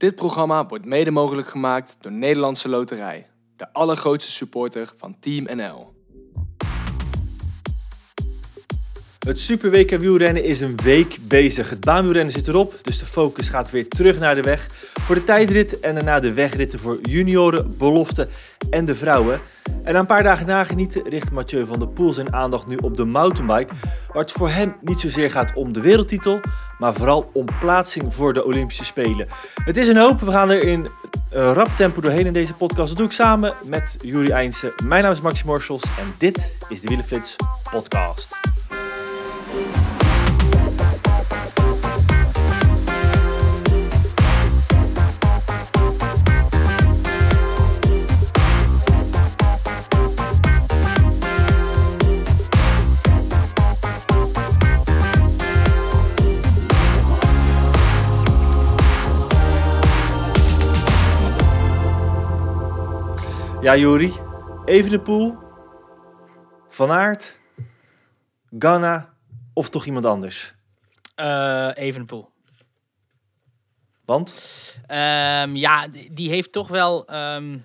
Dit programma wordt mede mogelijk gemaakt door Nederlandse Loterij, de allergrootste supporter van Team NL. Het Super WK wielrennen is een week bezig. Het baanwielrennen zit erop, dus de focus gaat weer terug naar de weg. Voor de tijdrit en daarna de wegritten voor junioren, beloften en de vrouwen. En na een paar dagen nagenieten richt Mathieu van der Poel zijn aandacht nu op de mountainbike. Waar het voor hem niet zozeer gaat om de wereldtitel, maar vooral om plaatsing voor de Olympische Spelen. Het is een hoop, we gaan er in uh, rap tempo doorheen in deze podcast. Dat doe ik samen met Juri Eindse. Mijn naam is Maxi Morsels en dit is de Wielenflits podcast. Ja, Juri. Evenepoel, Van Aert, Ghana of toch iemand anders? Uh, Evenepoel. Want? Um, ja, die heeft toch wel um,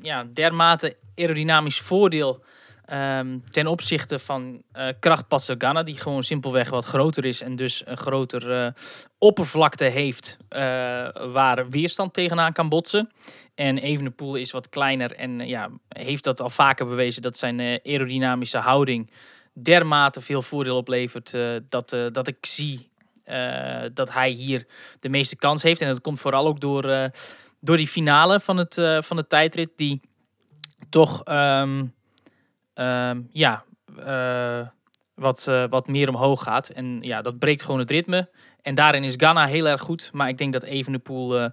ja, dermate aerodynamisch voordeel um, ten opzichte van krachtpasser Ghana, die gewoon simpelweg wat groter is en dus een grotere uh, oppervlakte heeft uh, waar weerstand tegenaan kan botsen. En Evenepoel is wat kleiner en ja, heeft dat al vaker bewezen dat zijn aerodynamische houding dermate veel voordeel oplevert dat, dat ik zie dat hij hier de meeste kans heeft. En dat komt vooral ook door, door die finale van, het, van de tijdrit die toch... Um, uh, ja, wat, wat meer omhoog gaat. En ja, dat breekt gewoon het ritme. En daarin is Ghana heel erg goed. Maar ik denk dat Evenepoel uh,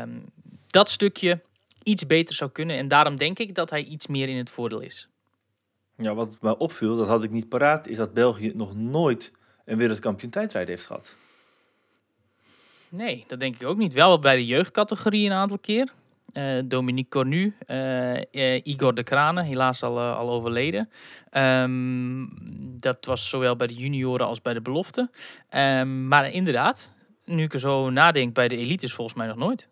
um, dat stukje iets beter zou kunnen. En daarom denk ik dat hij iets meer in het voordeel is. Ja, wat me opviel, dat had ik niet paraat, is dat België nog nooit een wereldkampioen tijdrijden heeft gehad. Nee, dat denk ik ook niet. Wel bij de jeugdcategorie een aantal keer. Uh, Dominique Cornu, uh, uh, Igor de Kranen, helaas al, al overleden. Um, dat was zowel bij de junioren als bij de belofte. Um, maar inderdaad, nu ik er zo nadenk, bij de elites volgens mij nog nooit.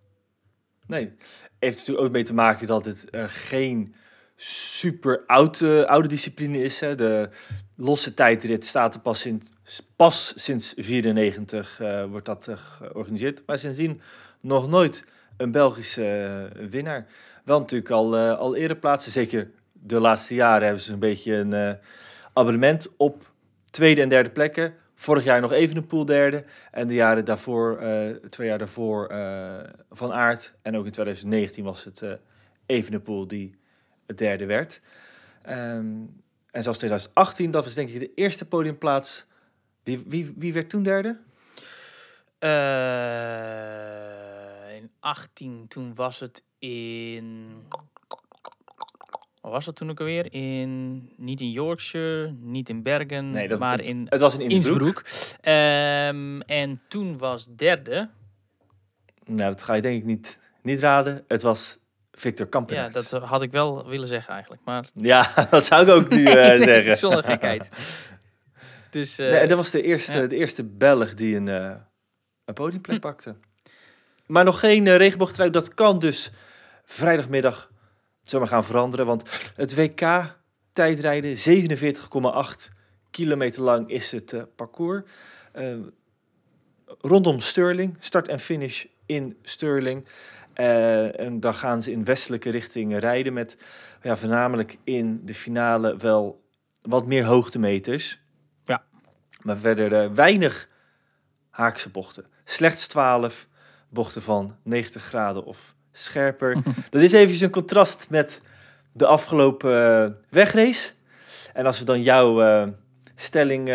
Nee, heeft natuurlijk ook mee te maken dat het geen super oude, oude discipline is. Hè. De losse tijdrit staat er pas, in, pas sinds 94 wordt dat georganiseerd. Maar sindsdien nog nooit een Belgische uh, winnaar. Wel natuurlijk al, uh, al eerder plaatsen. Zeker de laatste jaren hebben ze een beetje een uh, abonnement op tweede en derde plekken. Vorig jaar nog even een pool derde. En de jaren daarvoor, twee jaar daarvoor, Van Aert. En ook in 2019 was het Evenepoel die het derde werd. Um, en zelfs 2018, dat was denk ik de eerste podiumplaats. Wie, wie, wie werd toen derde? in 18, toen was het in. Wat was dat toen ook alweer? In, niet in Yorkshire, niet in Bergen, nee, dat, maar in het was in Innsbruck. Innsbruck. Um, en toen was derde. Nou, dat ga je denk ik niet, niet raden. Het was Victor Kampenaerts. Ja, dat had ik wel willen zeggen eigenlijk. Maar... Ja, dat zou ik ook nu uh, zeggen. Zonder gekheid. Dus, uh, nee, dat was de eerste, ja. de eerste Belg die een, een podiumplek hm. pakte. Maar nog geen uh, regenboogtrui. Dat kan dus vrijdagmiddag zomaar gaan veranderen. Want het WK tijdrijden, 47,8 kilometer lang is het uh, parcours. Uh, rondom Stirling, start en finish in Stirling. en dan gaan ze in westelijke richting rijden met ja, voornamelijk in de finale wel wat meer hoogtemeters. Ja. Maar verder weinig haakse bochten. Slechts 12 bochten van 90 graden of scherper. dat is even een contrast met de afgelopen uh, wegrace. En als we dan jouw stelling,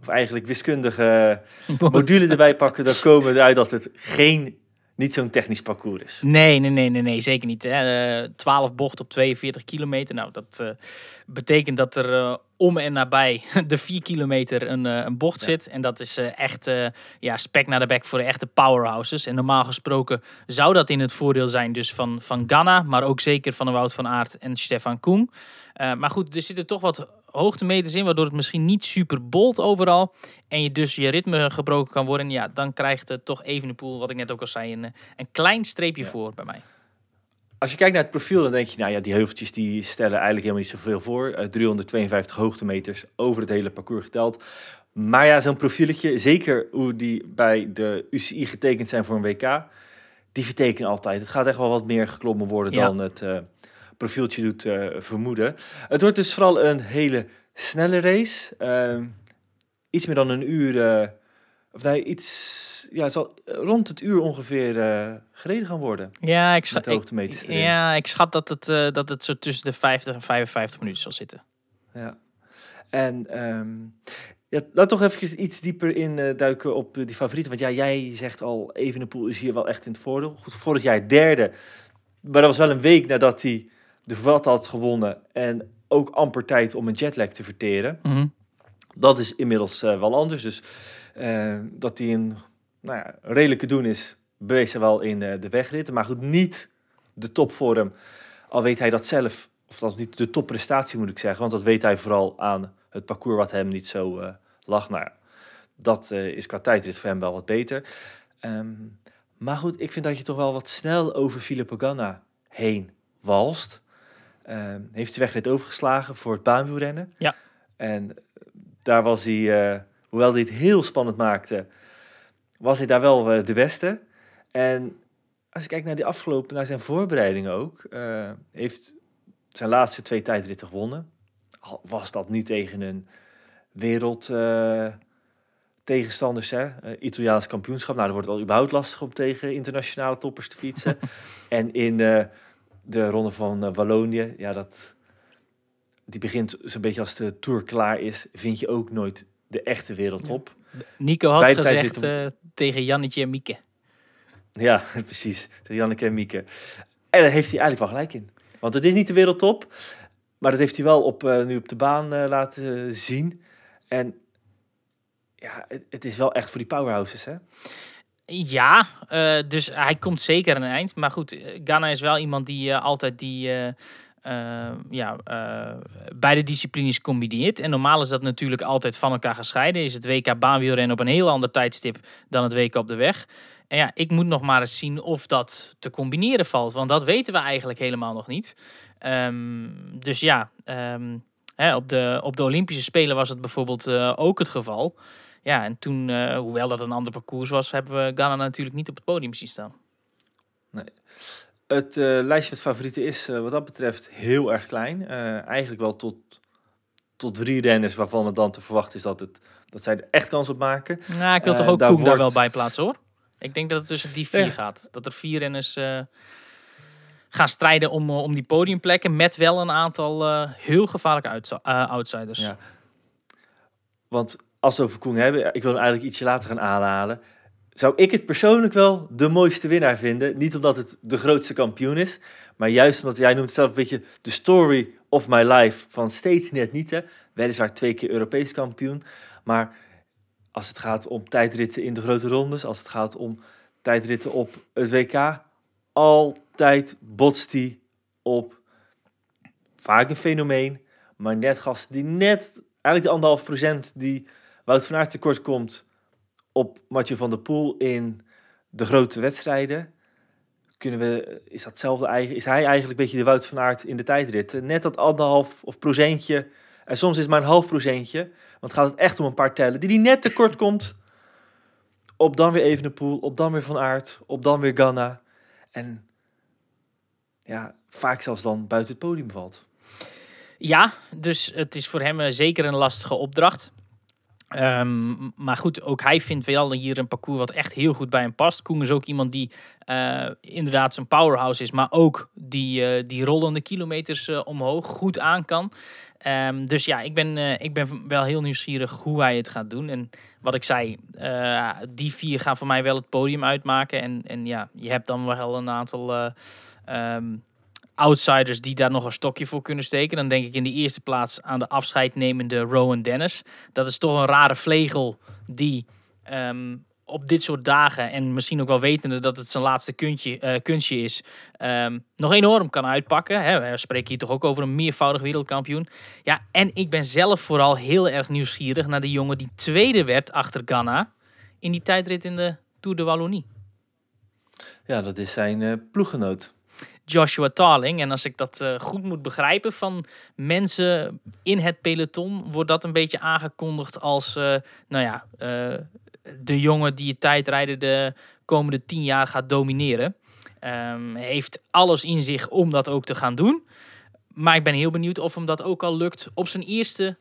of eigenlijk wiskundige module erbij pakken, dan komen we eruit dat het geen, niet zo'n technisch parcours is. Nee, nee, nee, nee, nee zeker niet. Hè. 12 bocht op 42 kilometer. Nou, dat betekent dat er om en nabij de 4 kilometer een, een bocht ja. zit. En dat is echt ja, spek naar de bek voor de echte powerhouses. En normaal gesproken zou dat in het voordeel zijn dus van, van Ghana, maar ook zeker van de Wout van Aert en Stefan Koen. Maar goed, er zitten toch wat hoogtemeters in, waardoor het misschien niet super bolt overal. En je dus je ritme gebroken kan worden. Ja, dan krijgt het toch Evenepoel, wat ik net ook al zei, een, een klein streepje Ja. voor bij mij. Als je kijkt naar het profiel, dan denk je, nou ja, die heuveltjes die stellen eigenlijk helemaal niet zoveel voor. Eh, 352 hoogtemeters over het hele parcours geteld. Maar ja, zo'n profieletje, zeker hoe die bij de UCI getekend zijn voor een WK, die vertekenen altijd. Het gaat echt wel wat meer geklommen worden Ja. dan het eh, profieltje doet eh, vermoeden. Het wordt dus vooral een hele snelle race. Ehm, iets meer dan een uur, eh, of nee, iets, ja, het zal rond het uur ongeveer eh, gereden gaan worden. Ja, ik schat, ik, ja, ik schat dat het, dat het zo tussen de 50 en 55 minuten zal zitten. Ja. En ehm ja, laat toch even iets dieper in duiken op die favorieten. Want ja, jij zegt al, Evenepoel is hier wel echt in het voordeel. Goed, vorig jaar derde. Maar dat was wel een week nadat hij de Vuelta had gewonnen. En ook amper tijd om een jetlag te verteren. Mhm. Dat is inmiddels eh, wel anders. Dus eh, dat hij een nou ja, redelijke doen is, bewees hij wel in eh, de wegritten. Maar goed, niet de topvorm. Al weet hij dat zelf, of dat is niet de topprestatie moet ik zeggen. Want dat weet hij vooral aan het parcours wat hem niet zo eh, lag. Nou ja, dat is qua tijdrit voor hem wel wat beter. Ehm, maar goed, ik vind dat je toch wel wat snel over Filippo Ganna heen walst. Ehm, heeft de wegrit overgeslagen voor het baanwielrennen. Ja. En daar was hij, eh, hoewel hij het heel spannend maakte, was hij daar wel eh, de beste. En als ik kijk naar die afgelopen, naar zijn voorbereidingen ook, eh, heeft zijn laatste twee tijdritten gewonnen. Al was dat niet tegen een wereld eh, tegenstanders, hè? Italiaans kampioenschap. Nou, dan wordt het al überhaupt lastig om tegen internationale toppers te fietsen. en in de ronde van eh, Wallonië, ja, dat, die begint zo'n beetje als de Tour klaar is, vind je ook nooit de echte wereldtop. Nico had gezegd eh, tegen Jannetje en Mieke. Ja, precies. De Janneke en Mieke. En daar heeft hij eigenlijk wel gelijk in. Want het is niet de wereldtop, maar dat heeft hij wel op, eh, nu op de baan laten zien. En ja, het, het is wel echt voor die powerhouses, hè? Ja, eh, dus hij komt zeker aan een eind. Maar goed, eh, Ghana is wel iemand die eh, altijd die ja, beide disciplines combineert. En normaal is dat natuurlijk altijd van elkaar gescheiden. Is het WK baanwielrennen op een heel ander tijdstip dan het WK op de weg. En ja, ik moet nog maar eens zien of dat te combineren valt. Want dat weten we eigenlijk helemaal nog niet. Ehm, dus ja, ehm, hè, op, de, op de Olympische Spelen was het bijvoorbeeld ook het geval. Ja, en toen, eh, hoewel dat een ander parcours was, hebben we Ghana natuurlijk niet op het podium zien staan. Het eh, lijstje met favorieten is eh, wat dat betreft heel erg klein. Eigenlijk wel tot, tot drie renners waarvan het dan te verwachten is dat, het, dat zij er echt kans op maken. Nou, ik wil toch ook daar Koen daar wel bij plaatsen hoor. Ik denk dat het tussen die vier Ja. gaat. Dat er vier renners gaan strijden om, om die podiumplekken. Met wel een aantal heel gevaarlijke outsi- outsiders. Ja. Want als we over Koen hebben, ik wil hem eigenlijk ietsje later gaan aanhalen. Zou ik het persoonlijk wel de mooiste winnaar vinden. Niet omdat het de grootste kampioen is, maar juist omdat jij noemt het zelf een beetje de story of my life van steeds net niet. Hè. Weliswaar twee keer Europees kampioen, maar als het gaat om tijdritten in de grote rondes, als het gaat om tijdritten op het WK, altijd botst hij op vaak een fenomeen, maar net gasten die net, eigenlijk de anderhalf procent die Wout van Aert tekort komt op Mathieu van der Poel in de grote wedstrijden. Kunnen we, is, datzelfde, eigen- is hij eigenlijk een beetje de Wout van Aert in de tijdritten? Net dat anderhalf of procentje, en soms is het maar een half procentje, want gaat het echt om een paar tellen, die die net tekort komt op dan weer Evenepoel, op dan weer Van Aert, op dan weer Ganna. En ja, vaak zelfs dan buiten het podium valt. Ja, dus het is voor hem eh, zeker een lastige opdracht. Ehm, maar goed, ook hij vindt wel hier een parcours wat echt heel goed bij hem past. Koen is ook iemand die eh, inderdaad zijn powerhouse is, maar ook die, eh, die rollende kilometers eh, omhoog goed aan kan. Ehm, dus ja, ik ben, ik ben wel heel nieuwsgierig hoe hij het gaat doen. En wat ik zei, die vier gaan voor mij wel het podium uitmaken. En, en ja, je hebt dan wel een aantal eh, ehm, outsiders die daar nog een stokje voor kunnen steken. Dan denk ik in de eerste plaats aan de afscheidnemende Rowan Dennis. Dat is toch een rare vlegel die ehm, op dit soort dagen en misschien ook wel wetende dat het zijn laatste kuntje, eh, kunstje is, ehm, nog enorm kan uitpakken. Hè. We spreken hier toch ook over een meervoudig wereldkampioen. Ja, en ik ben zelf vooral heel erg nieuwsgierig naar de jongen die tweede werd achter Ghana in die tijdrit in de Tour de Wallonie. Ja, dat is zijn uh, ploeggenoot. Joshua Tarling. En als ik dat uh, goed moet begrijpen van mensen in het peloton, wordt dat een beetje aangekondigd als, uh, nou ja, uh, de jongen die het tijdrijden de komende tien jaar gaat domineren. Um, heeft alles in zich om dat ook te gaan doen. Maar ik ben heel benieuwd of hem dat ook al lukt op zijn eerste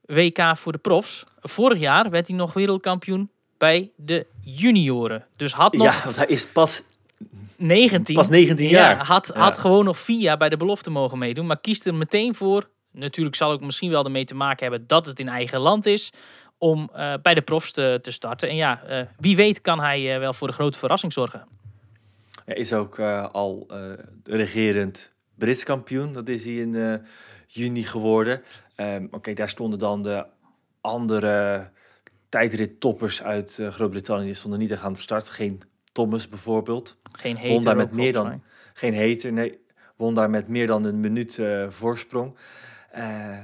WK voor de profs. Vorig jaar werd hij nog wereldkampioen bij de junioren. Dus had nog... Ja, want hij is pas 19. Pas 19 jaar. Ja, had, had gewoon nog vier jaar bij de belofte mogen meedoen. Maar kiest er meteen voor. Natuurlijk zal ik misschien wel ermee te maken hebben dat het in eigen land is. Om uh, bij de profs te, te starten. En ja, uh, wie weet kan hij uh, wel voor de grote verrassing zorgen. Hij is ook al regerend Brits kampioen. Dat is hij in juni geworden. Um, Oké, okay, daar stonden dan de andere tijdrit-toppers uit Groot-Brittannië. Die stonden niet echt aan de start. Geen Thomas bijvoorbeeld. Geen heter won daar met meer dan geen heter, nee, won daar met meer dan een minuut uh, voorsprong. Uh,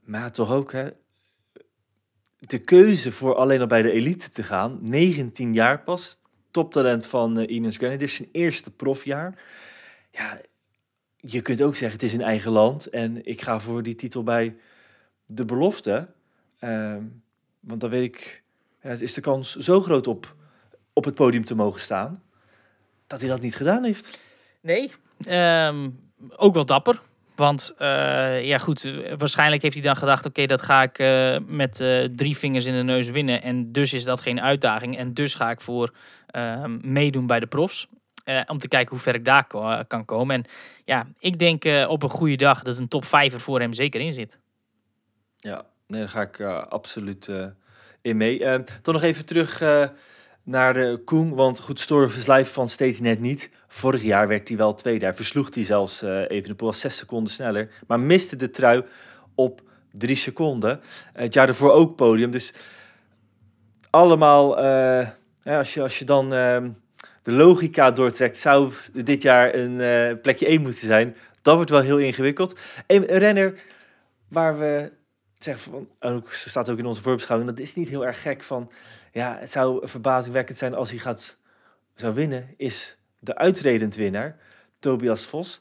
maar toch ook hè, de keuze voor alleen al bij de elite te gaan, 19 jaar pas, toptalent van uh, Ines is zijn eerste profjaar. Ja, je kunt ook zeggen het is in eigen land en ik ga voor die titel bij de belofte, want dan weet ik, ja, is de kans zo groot op op het podium te mogen staan, dat hij dat niet gedaan heeft. Nee, um, ook wel dapper. Want uh, ja, goed, waarschijnlijk heeft hij dan gedacht: oké, okay, dat ga ik uh, met uh, drie vingers in de neus winnen. En dus is dat geen uitdaging. En dus ga ik voor ehm, meedoen bij de profs. om te kijken hoe ver ik daar ko kan komen. En ja, ik denk op een goede dag dat een top 5 er voor hem zeker in zit. Ja, nee, daar ga ik absoluut in mee. Ehm, toch nog even terug naar de Koen. Want goed, His Life van steeds net niet. Vorig jaar werd hij wel tweede. Hij versloeg hij zelfs uh, even de was zes seconden sneller. Maar miste de trui op drie seconden. het jaar ervoor ook podium. Dus allemaal, ja, als, je, als je dan uh, de logica doortrekt, zou dit jaar een plekje 1 moeten zijn. Dat wordt wel heel ingewikkeld. Een, een renner waar we zeggen van, ook staat ook in onze voorbeschouwing, dat is niet heel erg gek van ja, het zou verbazingwekkend zijn als hij gaat, zou winnen, is de uitredend winnaar, Tobias Vos.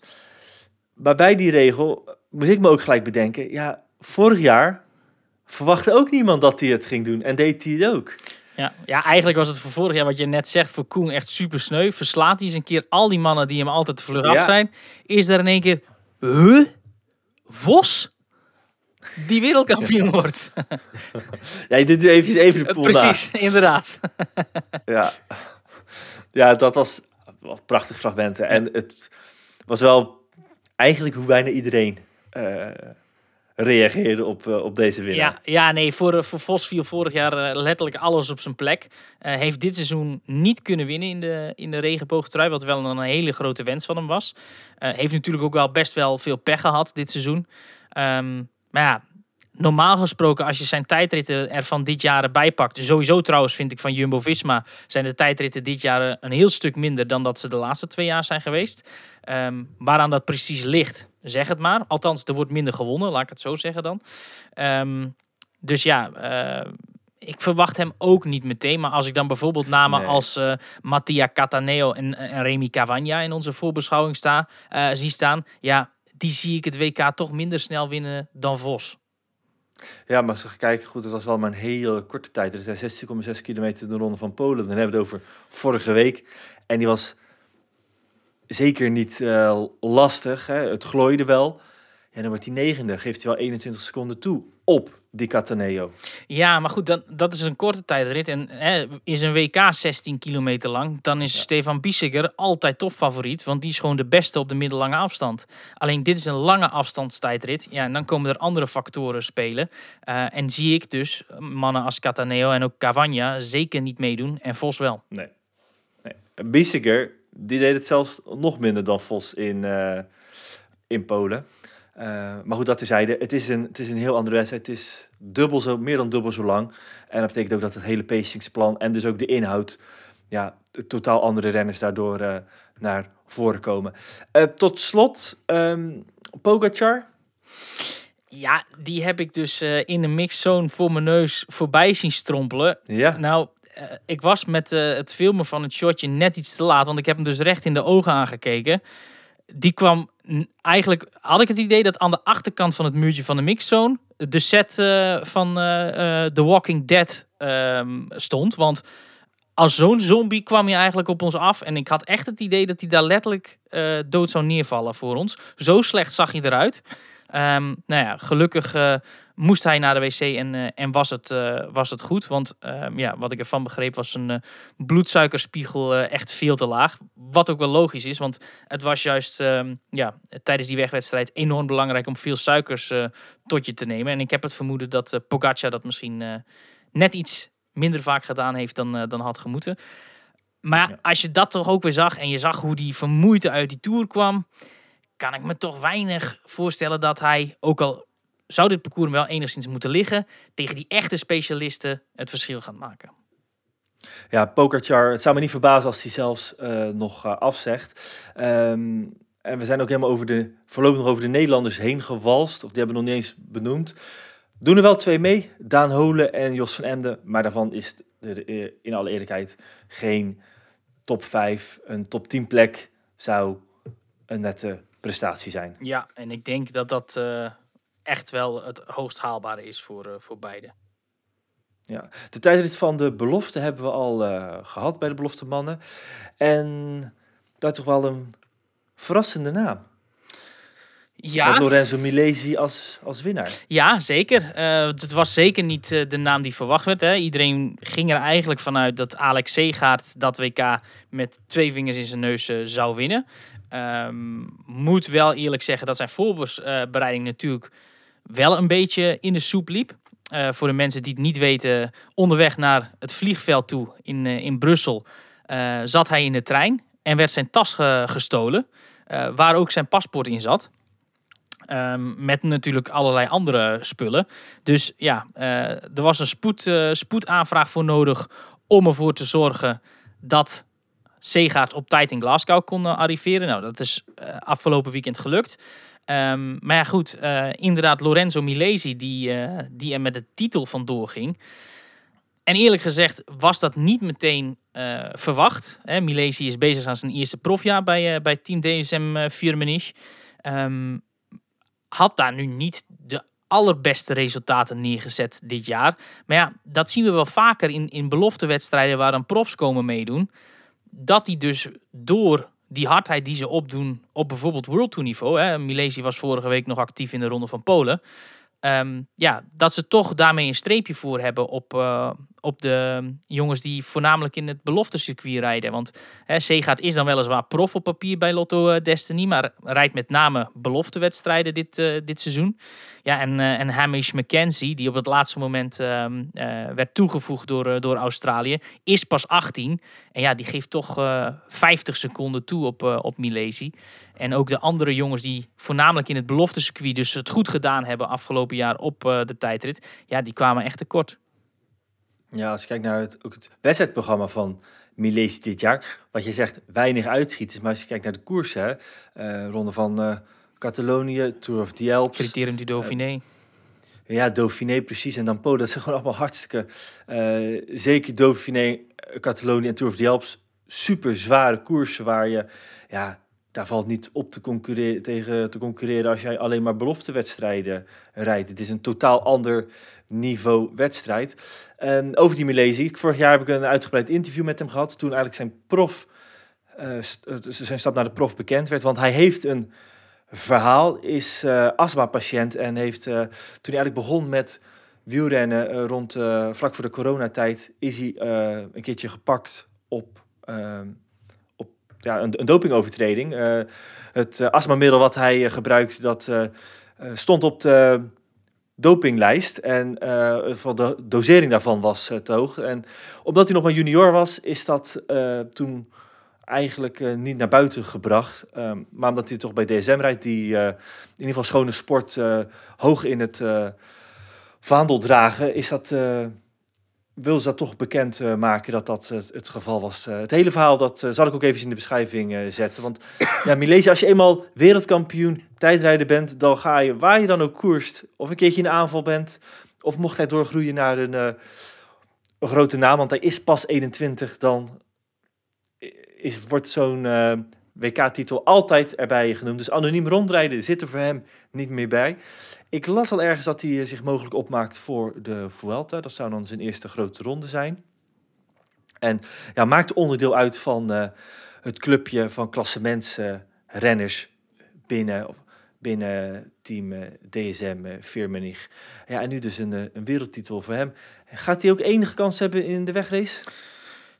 Maar bij die regel moest ik me ook gelijk bedenken, ja, vorig jaar verwachtte ook niemand dat hij het ging doen en deed hij het ook. Ja, ja, eigenlijk was het voor vorig jaar wat je net zegt voor Koen echt super sneu. Verslaat hij eens een keer al die mannen die hem altijd te vlug af zijn. Is er in één keer, huh? Vos? Die wereldkampioen wordt. ja, je doet even, even de pool Precies, inderdaad. ja. ja, dat was wel prachtig fragmenten. En het was wel eigenlijk hoe bijna iedereen uh, reageerde op, uh, op deze winnaar. Ja, ja nee, voor, voor Vos viel vorig jaar uh, letterlijk alles op zijn plek. heeft dit seizoen niet kunnen winnen in de, in de regenboogtrui, wat wel een hele grote wens van hem was. heeft natuurlijk ook wel best wel veel pech gehad dit seizoen. Um, maar ja, normaal gesproken, als je zijn tijdritten er van dit jaar erbij pakt. Sowieso trouwens vind ik van Jumbo Visma zijn de tijdritten dit jaar een heel stuk minder dan dat ze de laatste twee jaar zijn geweest. Um, waaraan dat precies ligt, zeg het maar. Althans, er wordt minder gewonnen, laat ik het zo zeggen dan. Um, dus ja, uh, ik verwacht hem ook niet meteen. Maar als ik dan bijvoorbeeld namen nee. als uh, Mattia Cataneo en, en Remy Cavagna in onze voorbeschouwing sta, uh, zie staan. Ja, die zie ik het WK toch minder snel winnen dan Vos. Ja, maar als we kijken, goed, het was wel maar een hele korte tijd. Het is 16,6 kilometer de ronde van Polen. Dan hebben we het over vorige week. En die was zeker niet uh, lastig. Hè? Het glooide wel. En dan wordt hij negende. Geeft hij wel 21 seconden toe op Di Cataneo. Ja, maar goed, dan, dat is een korte tijdrit. En hè, is een WK 16 kilometer lang, dan is ja. Stefan Biesiger altijd topfavoriet. Want die is gewoon de beste op de middellange afstand. Alleen dit is een lange afstandstijdrit. Ja, en dan komen er andere factoren spelen. Uh, en zie ik dus mannen als Cataneo en ook Cavagna zeker niet meedoen. En Vos wel. Nee. nee. Biesiger, die deed het zelfs nog minder dan Vos in, uh, in Polen. Eh, maar goed, dat tezijde. Het is, een, het is een heel andere wedstrijd. Het is dubbel zo, meer dan dubbel zo lang. En dat betekent ook dat het hele pacingsplan en dus ook de inhoud... Ja, totaal andere renners daardoor uh, naar voren komen. Uh, tot slot, um, Pogacar... Ja, die heb ik dus uh, in de mixzone voor mijn neus voorbij zien strompelen. Ja. Nou, uh, ik was met uh, het filmen van het shotje net iets te laat, want ik heb hem dus recht in de ogen aangekeken. Die kwam eigenlijk, had ik het idee dat aan de achterkant van het muurtje van de mixzone de set van The Walking Dead ehm, stond. Want als zo'n zombie kwam hij eigenlijk op ons af. En ik had echt het idee dat hij daar letterlijk dood zou neervallen voor ons. Zo slecht zag hij eruit. Um, nou ja, gelukkig moest hij naar de wc en, uh, en was, het, uh, was het goed. Want um, ja, wat ik ervan begreep was een bloedsuikerspiegel echt veel te laag. Wat ook wel logisch is, want het was juist um, ja, tijdens die wegwedstrijd enorm belangrijk om veel suikers tot je te nemen. En ik heb het vermoeden dat Pogacar dat misschien net iets minder vaak gedaan heeft dan, dan had gemoeten. Maar ja. als je dat toch ook weer zag en je zag hoe die vermoeid uit die Tour kwam kan ik me toch weinig voorstellen dat hij, ook al zou dit parcours wel enigszins moeten liggen, tegen die echte specialisten het verschil gaat maken. Ja, Pokerchar, het zou me niet verbazen als hij zelfs uh, nog uh, afzegt. Um, en we zijn ook helemaal over de, voorlopig nog over de Nederlanders heen gewalst, of die hebben we nog niet eens benoemd. Doen er wel twee mee, Daan Holen en Jos van Emden, maar daarvan is er in alle eerlijkheid geen top 5. Een top 10 plek zou een nette prestatie zijn. Ja, en ik denk dat dat uh, echt wel het hoogst haalbare is voor, uh, voor beide. Ja, de tijdrit van de belofte hebben we al uh, gehad bij de belofte mannen. En daar toch wel een verrassende naam. Ja. Met Lorenzo Milesi als, als winnaar. Ja, zeker. Uh, het was zeker niet uh, de naam die verwacht werd. Hè. Iedereen ging er eigenlijk vanuit dat Alex Segaard dat WK met twee vingers in zijn neus uh, zou winnen. Um, moet wel eerlijk zeggen dat zijn voorbereiding natuurlijk wel een beetje in de soep liep. Uh, voor de mensen die het niet weten, onderweg naar het vliegveld toe in, uh, in Brussel uh, zat hij in de trein en werd zijn tas ge gestolen, waar ook zijn paspoort in zat. Um, met natuurlijk allerlei andere spullen. Dus ja, er was een spoed, spoedaanvraag voor nodig om ervoor te zorgen dat Segaard op tijd in Glasgow kon arriveren. Nou, dat is afgelopen weekend gelukt. Um, maar ja, goed, uh, inderdaad, Lorenzo Milesi, die, die er met de titel vandoor ging. En eerlijk gezegd was dat niet meteen verwacht. Hè? Milesi is bezig aan zijn eerste profjaar bij, bij Team DSM Firmenich. Um, had daar nu niet de allerbeste resultaten neergezet dit jaar. Maar ja, dat zien we wel vaker in, in beloftewedstrijden waar dan profs komen meedoen dat die dus door die hardheid die ze opdoen op bijvoorbeeld World Tour niveau, hè, Milesi was vorige week nog actief in de Ronde van Polen, um, ja, dat ze toch daarmee een streepje voor hebben op, uh, op de jongens die voornamelijk in het beloftecircuit rijden. Want hè, is dan weliswaar prof op papier bij Lotto uh, Destiny, maar rijdt met name beloftewedstrijden dit, uh, dit seizoen. Ja, en, en Hamish McKenzie, die op het laatste moment werd toegevoegd door, door Australië, is pas 18. En ja, die geeft toch 50 seconden toe op, op Milesi. En ook de andere jongens die voornamelijk in het beloftecircuit dus het goed gedaan hebben afgelopen jaar op de tijdrit, ja, die kwamen echt tekort. Ja, als je kijkt naar het, ook het wedstrijdprogramma van Milesi dit jaar, wat je zegt weinig uitschiet, maar als je kijkt naar de koersen, uh, ronde van uh, Catalonië, Tour of the Alps. Criterium du Dauphiné. ja, Dauphiné precies. En dan Po, dat zijn gewoon allemaal hartstikke, zeker Dauphiné, Catalonië en Tour of the Alps, super zware koersen waar je, ja, daar valt niet op te concurreren, tegen te concurreren als jij alleen maar beloftewedstrijden rijdt. Het is een totaal ander niveau wedstrijd. En over die Milesi, vorig jaar heb ik een uitgebreid interview met hem gehad. Toen eigenlijk zijn prof, uh, zijn stap naar de prof bekend werd. Want hij heeft een verhaal, is uh, astma-patiënt en heeft toen hij eigenlijk begon met wielrennen rond vlak voor de coronatijd, is hij een keertje gepakt op ja, een, dopingovertreding. Het uh, astmamiddel wat hij gebruikt, dat stond op de dopinglijst. En de dosering daarvan was te hoog. En omdat hij nog maar junior was, is dat toen eigenlijk eh, niet naar buiten gebracht. Ehm, maar omdat hij toch bij DSM rijdt, die eh, in ieder geval schone sport eh, hoog in het eh, vaandel dragen, is dat, eh, wil ze dat toch bekend eh, maken dat dat het, het geval was. Eh, het hele verhaal dat eh, zal ik ook even in de beschrijving eh, zetten. Want ja, Milesi, als je eenmaal wereldkampioen tijdrijder bent, dan ga je, waar je dan ook koerst, of een keertje in de aanval bent, of mocht hij doorgroeien naar een, eh, een grote naam, want hij is pas 21, dan is, wordt zo'n eh, WK-titel altijd erbij genoemd. Dus anoniem rondrijden zit er voor hem niet meer bij. Ik las al ergens dat hij eh, zich mogelijk opmaakt voor de Vuelta. Dat zou dan zijn eerste grote ronde zijn. En ja, maakt onderdeel uit van eh, het clubje van klassementsrenners binnen, binnen team eh, DSM Firmenich. Ja, en nu dus een, een wereldtitel voor hem. Gaat hij ook enige kans hebben in de wegrace?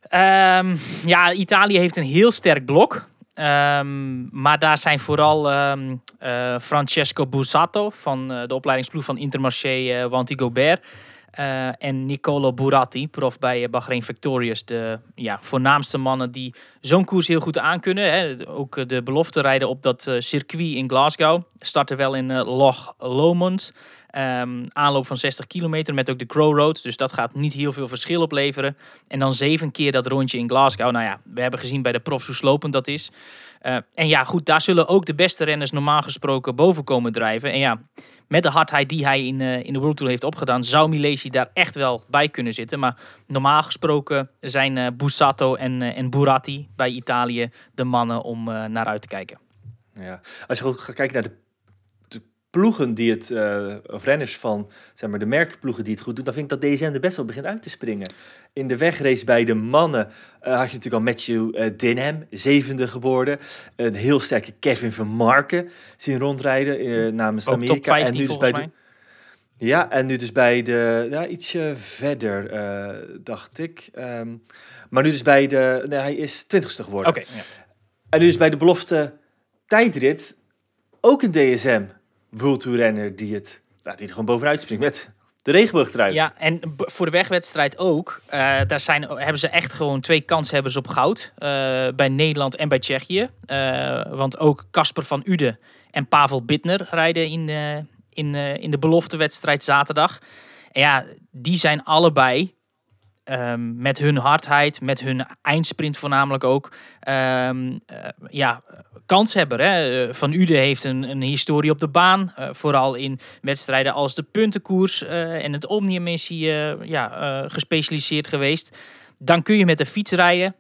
Ehm, ja, Italië heeft een heel sterk blok. Ehm, maar daar zijn vooral ehm, eh, Francesco Bussato van eh, de opleidingsploeg van Intermarché uh, Wanty Gobert. eh, en Nicolo Buratti, prof bij Bahrain Victorious. De ja, voornaamste mannen die zo'n koers heel goed aankunnen. Hè. Ook de belofte rijden op dat circuit in Glasgow. Starten wel in Loch Lomond. Ehm, aanloop van 60 kilometer met ook de Crow Road. Dus dat gaat niet heel veel verschil opleveren. En dan zeven keer dat rondje in Glasgow. Nou ja, we hebben gezien bij de profs hoe slopend dat is. Uh, en ja, goed, daar zullen ook de beste renners normaal gesproken boven komen drijven. En ja, met de hardheid die hij in, uh, in de World Tour heeft opgedaan, zou Milesi daar echt wel bij kunnen zitten. Maar normaal gesproken zijn uh, Bussato en, en Buratti bij Italië de mannen om naar uit te kijken. Ja, als je ook gaat kijken naar de ploegen die het, uh, of renners van, zeg maar, de merkploegen die het goed doen, dan vind ik dat DSM er best wel begint uit te springen. In de wegrace bij de mannen uh, had je natuurlijk al Matthew uh, Dinham, zevende geworden. Een heel sterke Kevin van Marken zien rondrijden namens Ook Amerika. Top 15, en nu dus bij de, ja, en nu dus bij de, ja, ietsje verder, dacht ik. Um, maar nu dus bij de, nee, hij is twintigste geworden. Oké. Okay, ja. En nu dus bij de belofte tijdrit ook een DSM. World renner die het nou, die er gewoon bovenuit springt met de regenboogtrui. Ja, en voor de wegwedstrijd ook. Uh, daar zijn, hebben ze echt gewoon twee kanshebbers op goud. Uh, bij Nederland en bij Tsjechië. Uh, want ook Casper van Uden en Pavel Bittner rijden in, in, in de beloftewedstrijd zaterdag. En ja, die zijn allebei Um, met hun hardheid, met hun eindsprint voornamelijk ook. Um, uh, ja, kanshebber. Hè? Van Ude heeft een, een historie op de baan. Uh, vooral in wedstrijden als de puntenkoers en het Omnium-missie ja, gespecialiseerd geweest. Dan kun je met de fiets rijden.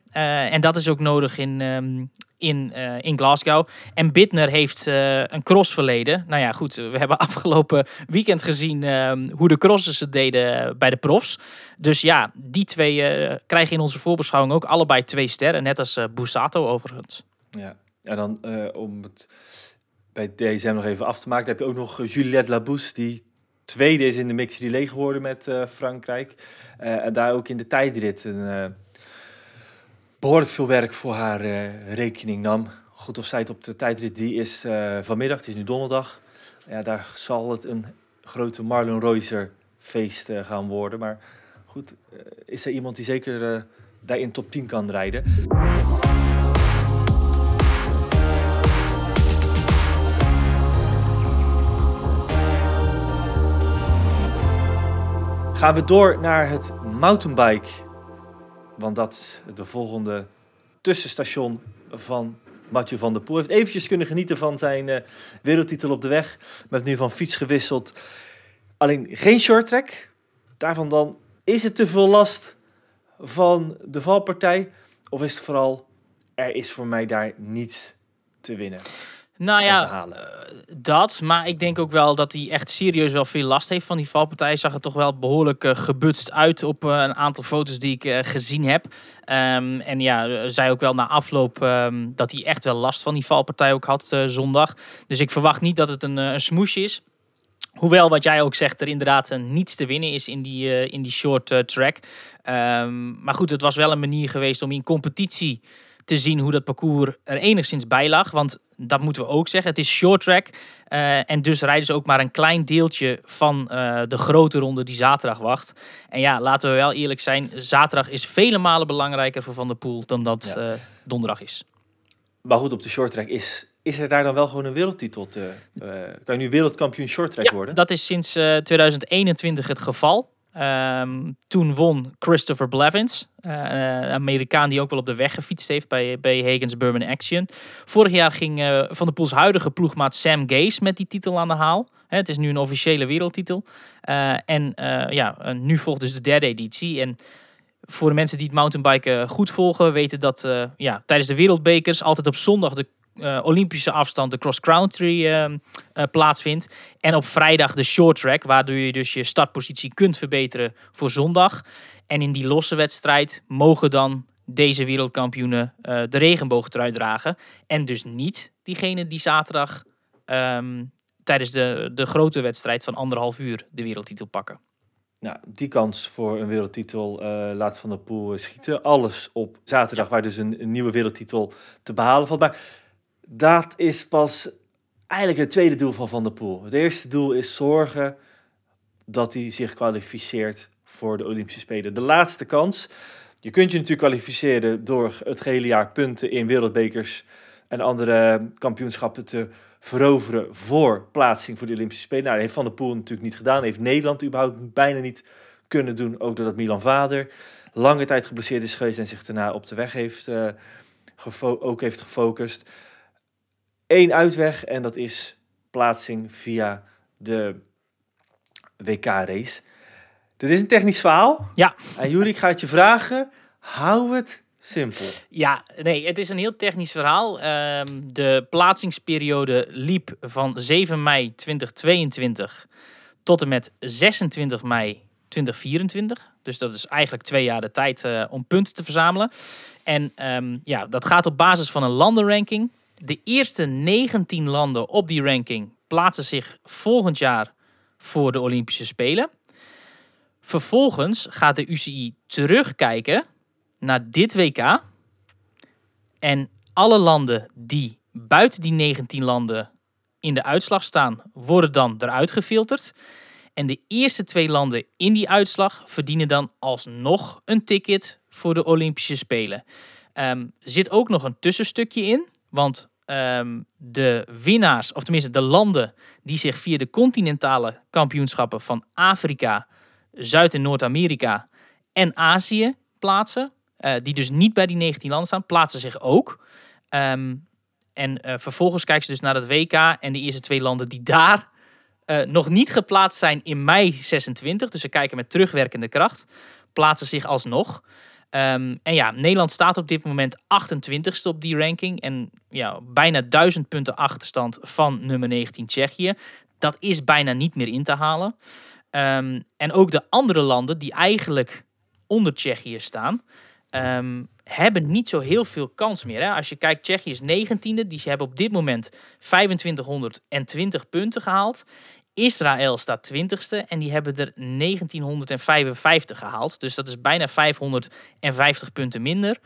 en dat is ook nodig in, um, in, uh, in Glasgow. En Bittner heeft uh, een crossverleden. Nou ja, goed, we hebben afgelopen weekend gezien uh, hoe de crossers het deden bij de profs. Dus ja, die twee eh, krijgen in onze voorbeschouwing ook allebei twee sterren. Net als Bussato overigens. Ja, en dan eh, om het bij DSM nog even af te maken, heb je ook nog Juliette Labousse, die tweede is in de mix die leeg geworden met Frankrijk. En daar ook in de tijdrit een, behoorlijk veel werk voor haar uh, rekening nam. Goed of zij het op de tijdrit die is uh, vanmiddag, het is nu donderdag. Ja, daar zal het een grote Marlon Reuser feest uh, gaan worden. Maar goed, is er iemand die zeker uh, daar in top 10 kan rijden. Gaan we door naar het mountainbike want dat is de volgende tussenstation van Mathieu van der Poel. Heeft eventjes kunnen genieten van zijn uh, wereldtitel op de weg. Met nu van fiets gewisseld. Alleen geen short track. Daarvan dan, is het te veel last van de valpartij? Of is het vooral, er is voor mij daar niets te winnen? Nou ja, uh, dat. Maar ik denk ook wel dat hij echt serieus wel veel last heeft van die valpartij. Zag er toch wel behoorlijk uh, gebutst uit op uh, een aantal foto's die ik uh, gezien heb. Um, en ja, zei ook wel na afloop um, dat hij echt wel last van die valpartij ook had zondag. Dus ik verwacht niet dat het een, een smoesje is. Hoewel, wat jij ook zegt, er inderdaad niets te winnen is in die, in die short track. Um, maar goed, het was wel een manier geweest om in competitie te zien hoe dat parcours er enigszins bij lag. Want dat moeten we ook zeggen. Het is short track. Uh, en dus rijden ze ook maar een klein deeltje van uh, de grote ronde die zaterdag wacht. En ja, laten we wel eerlijk zijn. Zaterdag is vele malen belangrijker voor Van der Poel dan dat ja. uh, donderdag is. Maar goed, op de shorttrack is, is er daar dan wel gewoon een wereldtitel te... eh, kan je nu wereldkampioen shorttrack Ja, worden? dat is sinds eh, 2021 het geval. Ehm, toen won Christopher Blevins, eh, Amerikaan die ook wel op de weg gefietst heeft bij, bij Hagen's Bourbon Action. Vorig jaar ging eh, Van der Poels huidige ploegmaat Sam Gaze met die titel aan de haal. Het is nu een officiële wereldtitel. Eh, en ja, nu volgt dus de derde editie. En voor de mensen die het mountainbiken goed volgen, weten dat ja, tijdens de wereldbekers altijd op zondag de eh, Olympische afstand, de cross-country, eh, eh, plaatsvindt. En op vrijdag de short track, waardoor je dus je startpositie kunt verbeteren voor zondag. En in die losse wedstrijd mogen dan deze wereldkampioenen eh, de regenboogtrui dragen. En dus niet diegene die zaterdag ehm, tijdens de, de grote wedstrijd van anderhalf uur de wereldtitel pakken. Nou, die kans voor een wereldtitel laat Van der Poel schieten. Alles op zaterdag, waar dus een, een nieuwe wereldtitel te behalen valt. Maar dat is pas eigenlijk het tweede doel van Van der Poel. Het eerste doel is zorgen dat hij zich kwalificeert voor de Olympische Spelen. De laatste kans. Je kunt je natuurlijk kwalificeren door het gehele jaar punten in wereldbekers en andere kampioenschappen te veroveren voor plaatsing voor de Olympische Spelen. Nou, dat heeft Van der Poel natuurlijk niet gedaan. Heeft Nederland überhaupt bijna niet kunnen doen. Ook doordat Milan Vader lange tijd geblesseerd is geweest en zich daarna op de weg heeft, eh, ook heeft gefocust. Eén uitweg en dat is plaatsing via de WK-race. Dit is een technisch verhaal. Ja. En Juri, ik ga het je vragen. Hou het simpel. Ja, nee, het is een heel technisch verhaal. Ehm, de plaatsingsperiode liep van 7 mei 2022 tot en met 26 mei 2024. Dus dat is eigenlijk twee jaar de tijd eh, om punten te verzamelen. En ehm, ja, dat gaat op basis van een landenranking. De eerste 19 landen op die ranking plaatsen zich volgend jaar voor de Olympische Spelen. Vervolgens gaat de UCI terugkijken naar dit WK. En alle landen die buiten die 19 landen in de uitslag staan, worden dan eruit gefilterd. En de eerste twee landen in die uitslag verdienen dan alsnog een ticket voor de Olympische Spelen. Er zit ook nog een tussenstukje in, want ehm, de winnaars, of tenminste de landen die zich via de continentale kampioenschappen van Afrika, Zuid- en Noord-Amerika en Azië plaatsen, eh, die dus niet bij die 19 landen staan, plaatsen zich ook. Ehm, en eh, vervolgens kijken ze dus naar het WK en de eerste twee landen die daar eh, nog niet geplaatst zijn in mei 26, dus ze kijken met terugwerkende kracht, plaatsen zich alsnog. Ehm, en ja, Nederland staat op dit moment 28ste op die ranking en ja, bijna 1000 punten achterstand van nummer 19 Tsjechië. Dat is bijna niet meer in te halen. Ehm, en ook de andere landen die eigenlijk onder Tsjechië staan, ehm, hebben niet zo heel veel kans meer. Hè? Als je kijkt, Tsjechië is 19e, die hebben op dit moment 2520 punten gehaald. Israël staat 20ste en die hebben er 1955 gehaald. Dus dat is bijna 550 punten minder.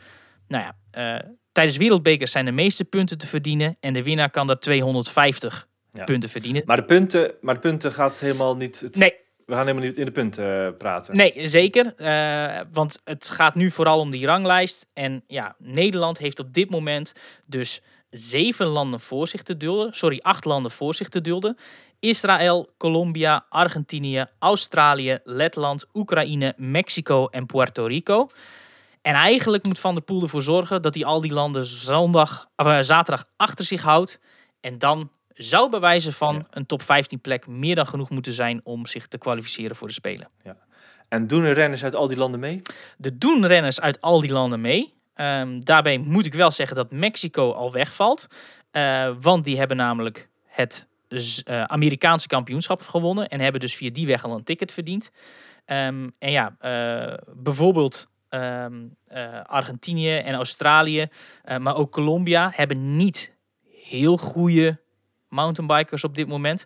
Nou ja, eh, tijdens wereldbekers zijn de meeste punten te verdienen. En de winnaar kan daar 250 Ja. punten verdienen. Maar de punten, maar de punten gaat helemaal niet... Het, Nee, We gaan helemaal niet in de punten eh, praten. Nee, zeker. Eh, want het gaat nu vooral om die ranglijst. En ja, Nederland heeft op dit moment dus zeven landen voor zich te dulden. Sorry, acht landen voor zich te dulden. Israël, Colombia, Argentinië, Australië, Letland, Oekraïne, Mexico en Puerto Rico. En eigenlijk moet Van der Poel ervoor zorgen dat hij al die landen zondag, of, eh, zaterdag achter zich houdt. En dan zou bij wijze van Ja. een top 15 plek meer dan genoeg moeten zijn om zich te kwalificeren voor de Spelen. En doen er renners uit al die landen mee? Er doen renners uit al die landen mee. Ehm, daarbij moet ik wel zeggen dat Mexico al wegvalt. Eh, want die hebben namelijk het eh, Amerikaanse kampioenschap gewonnen. En hebben dus via die weg al een ticket verdiend. Ehm, en ja, eh, bijvoorbeeld ehm, eh, Argentinië en Australië, maar ook Colombia, hebben niet heel goede mountainbikers op dit moment.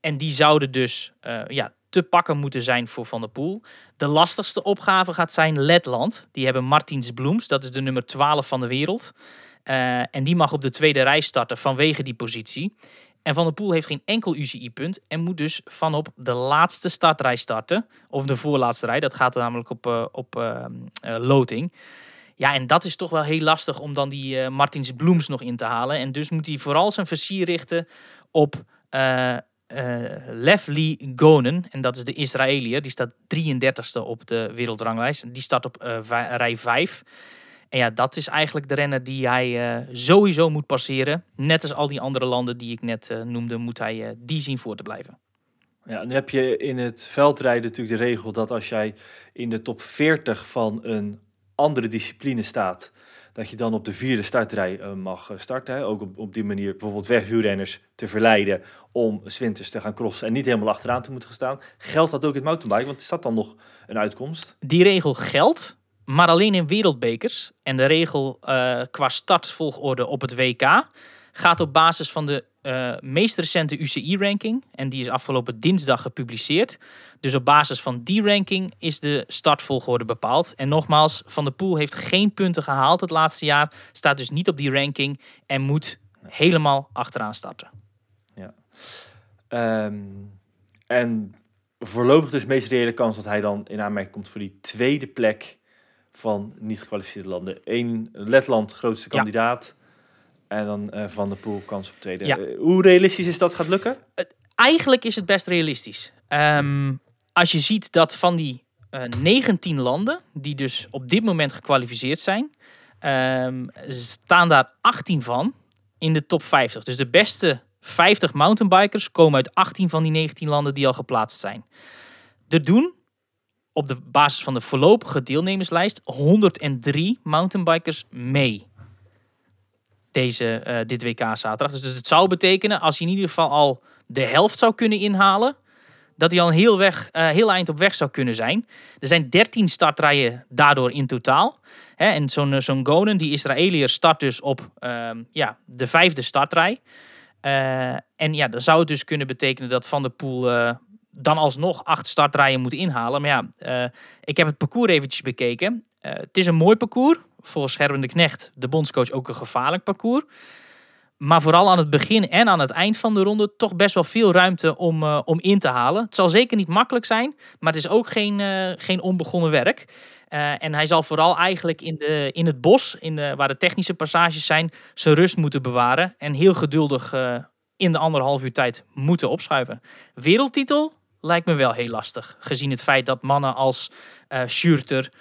En die zouden dus ja, te pakken moeten zijn voor Van der Poel. De lastigste opgave gaat zijn Letland. Die hebben Martins Bloems, dat is de nummer 12 van de wereld. En die mag op de tweede rij starten vanwege die positie. En Van der Poel heeft geen enkel UCI-punt en moet dus vanop de laatste startrij starten. Of de voorlaatste rij, dat gaat namelijk op, eh, op eh, eh, loting. Ja, en dat is toch wel heel lastig om dan die Martins Bloems nog in te halen. En dus moet hij vooral zijn versier richten op Lee Gonen. En dat is de Israëliër. Die staat 33ste op de wereldranglijst. Die staat op rij 5. En ja, dat is eigenlijk de renner die hij sowieso moet passeren. Net als al die andere landen die ik net noemde, moet hij die zien voor te blijven. Ja, nu heb je in het veldrijden natuurlijk de regel dat als jij in de top 40 van een andere discipline staat, dat je dan op de vierde startrij uh, mag eh, starten. Hè? Ook op, op die manier bijvoorbeeld wegwielrenners te verleiden om zwinters te gaan crossen en niet helemaal achteraan te moeten gaan staan. Geldt dat ook in het mountainbike? Want is dat dan nog een uitkomst? Die regel geldt, maar alleen in wereldbekers. En de regel uh, qua startvolgorde op het WK gaat op basis van de uh, meest recente UCI-ranking. En die is afgelopen dinsdag gepubliceerd. Dus op basis van die ranking is de startvolgorde bepaald. En nogmaals, Van der Poel heeft geen punten gehaald het laatste jaar. Staat dus niet op die ranking en moet helemaal achteraan starten. Ja. Um, en voorlopig dus meest reële kans dat hij dan in aanmerking komt voor die tweede plek van niet gekwalificeerde landen. Eén Letland, grootste kandidaat. En dan uh, Van der Poel kans op tweede. Ja. Uh, hoe realistisch is dat gaat lukken? eigenlijk is het best realistisch. Um, als je ziet dat van die uh, 19 landen, die dus op dit moment gekwalificeerd zijn, um, staan daar 18 van in de top 50. Dus de beste 50 mountainbikers komen uit 18 van die 19 landen die al geplaatst zijn. Er doen op de basis van de voorlopige deelnemerslijst 103 mountainbikers mee deze, uh, dit WK zaterdag. Dus het zou betekenen, als hij in ieder geval al de helft zou kunnen inhalen, dat hij al heel, weg, uh, heel eind op weg zou kunnen zijn. Er zijn 13 startrijen daardoor in totaal. Hè, en zo'n uh, zo'n Gonen, die Israëliër, start dus op ehm, ja, de vijfde startrij. en ja, dan zou het dus kunnen betekenen dat Van der Poel dan alsnog acht startrijen moet inhalen. Maar ja, ik heb het parcours eventjes bekeken. het is een mooi parcours volgens Gerben de Knecht, de bondscoach, ook een gevaarlijk parcours. Maar vooral aan het begin en aan het eind van de ronde toch best wel veel ruimte om, uh, om in te halen. Het zal zeker niet makkelijk zijn, maar het is ook geen, geen onbegonnen werk. En hij zal vooral eigenlijk in, de, in het bos, in waar de technische passages zijn, zijn rust moeten bewaren. En heel geduldig in de anderhalf uur tijd moeten opschuiven. Wereldtitel lijkt me wel heel lastig. Gezien het feit dat mannen als Schurter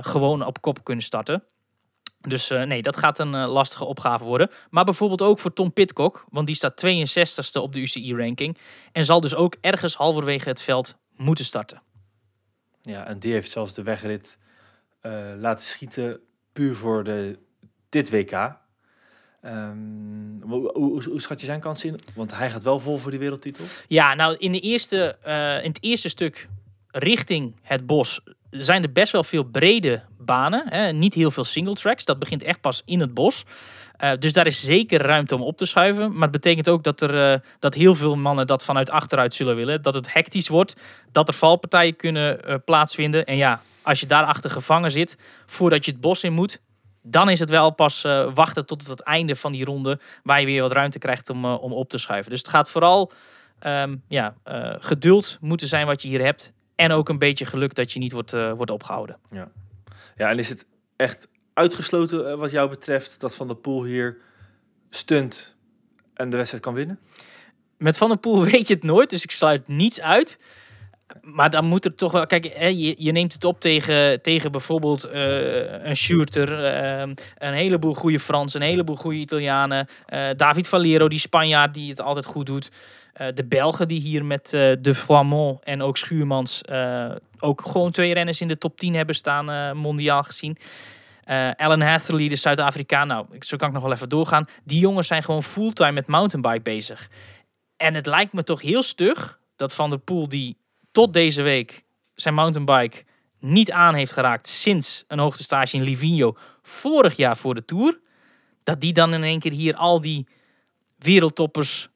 gewoon op kop kunnen starten. Dus uh, nee, dat gaat een uh, lastige opgave worden. Maar bijvoorbeeld ook voor Tom Pitcock, want die staat 62ste op de UCI-ranking. En zal dus ook ergens halverwege het veld moeten starten. Ja, en die heeft zelfs de wegrit uh, laten schieten puur voor de, dit WK. Um, hoe, hoe, schat je zijn kans in? Want hij gaat wel vol voor die wereldtitel. Ja, nou in, de eerste, in het eerste stuk richting het bos zijn er best wel veel brede banen. Hè? Niet heel veel single tracks. Dat begint echt pas in het bos. Uh, dus daar is zeker ruimte om op te schuiven. Maar het betekent ook dat, er, uh, dat heel veel mannen dat vanuit achteruit zullen willen. Dat het hectisch wordt. Dat er valpartijen kunnen plaatsvinden. En ja, als je daarachter gevangen zit voordat je het bos in moet. Dan is het wel pas wachten tot het einde van die ronde. Waar je weer wat ruimte krijgt om, om op te schuiven. Dus het gaat vooral um, ja, geduld moeten zijn wat je hier hebt. En ook een beetje geluk dat je niet wordt, wordt opgehouden. Ja. ja, en is het echt uitgesloten wat jou betreft dat Van der Poel hier stunt en de wedstrijd kan winnen? Met Van der Poel weet je het nooit, dus ik sluit niets uit. Maar dan moet er toch wel... Kijk, hè, je, neemt het op tegen, tegen bijvoorbeeld uh, een shooter, een heleboel goede Fransen, een heleboel goede Italianen. David Valero, die Spanjaard die het altijd goed doet. De Belgen die hier met de Froimont en ook Schuurmans ook gewoon twee renners in de top 10 hebben staan, mondiaal gezien. Alan Hatherley, de Zuid-Afrikaan, nou, zo kan ik nog wel even doorgaan. Die jongens zijn gewoon fulltime met mountainbike bezig. En het lijkt me toch heel stug dat Van der Poel, die tot deze week zijn mountainbike niet aan heeft geraakt sinds een hoogtestage in Livigno vorig jaar voor de Tour, dat die dan in één keer hier al die wereldtoppers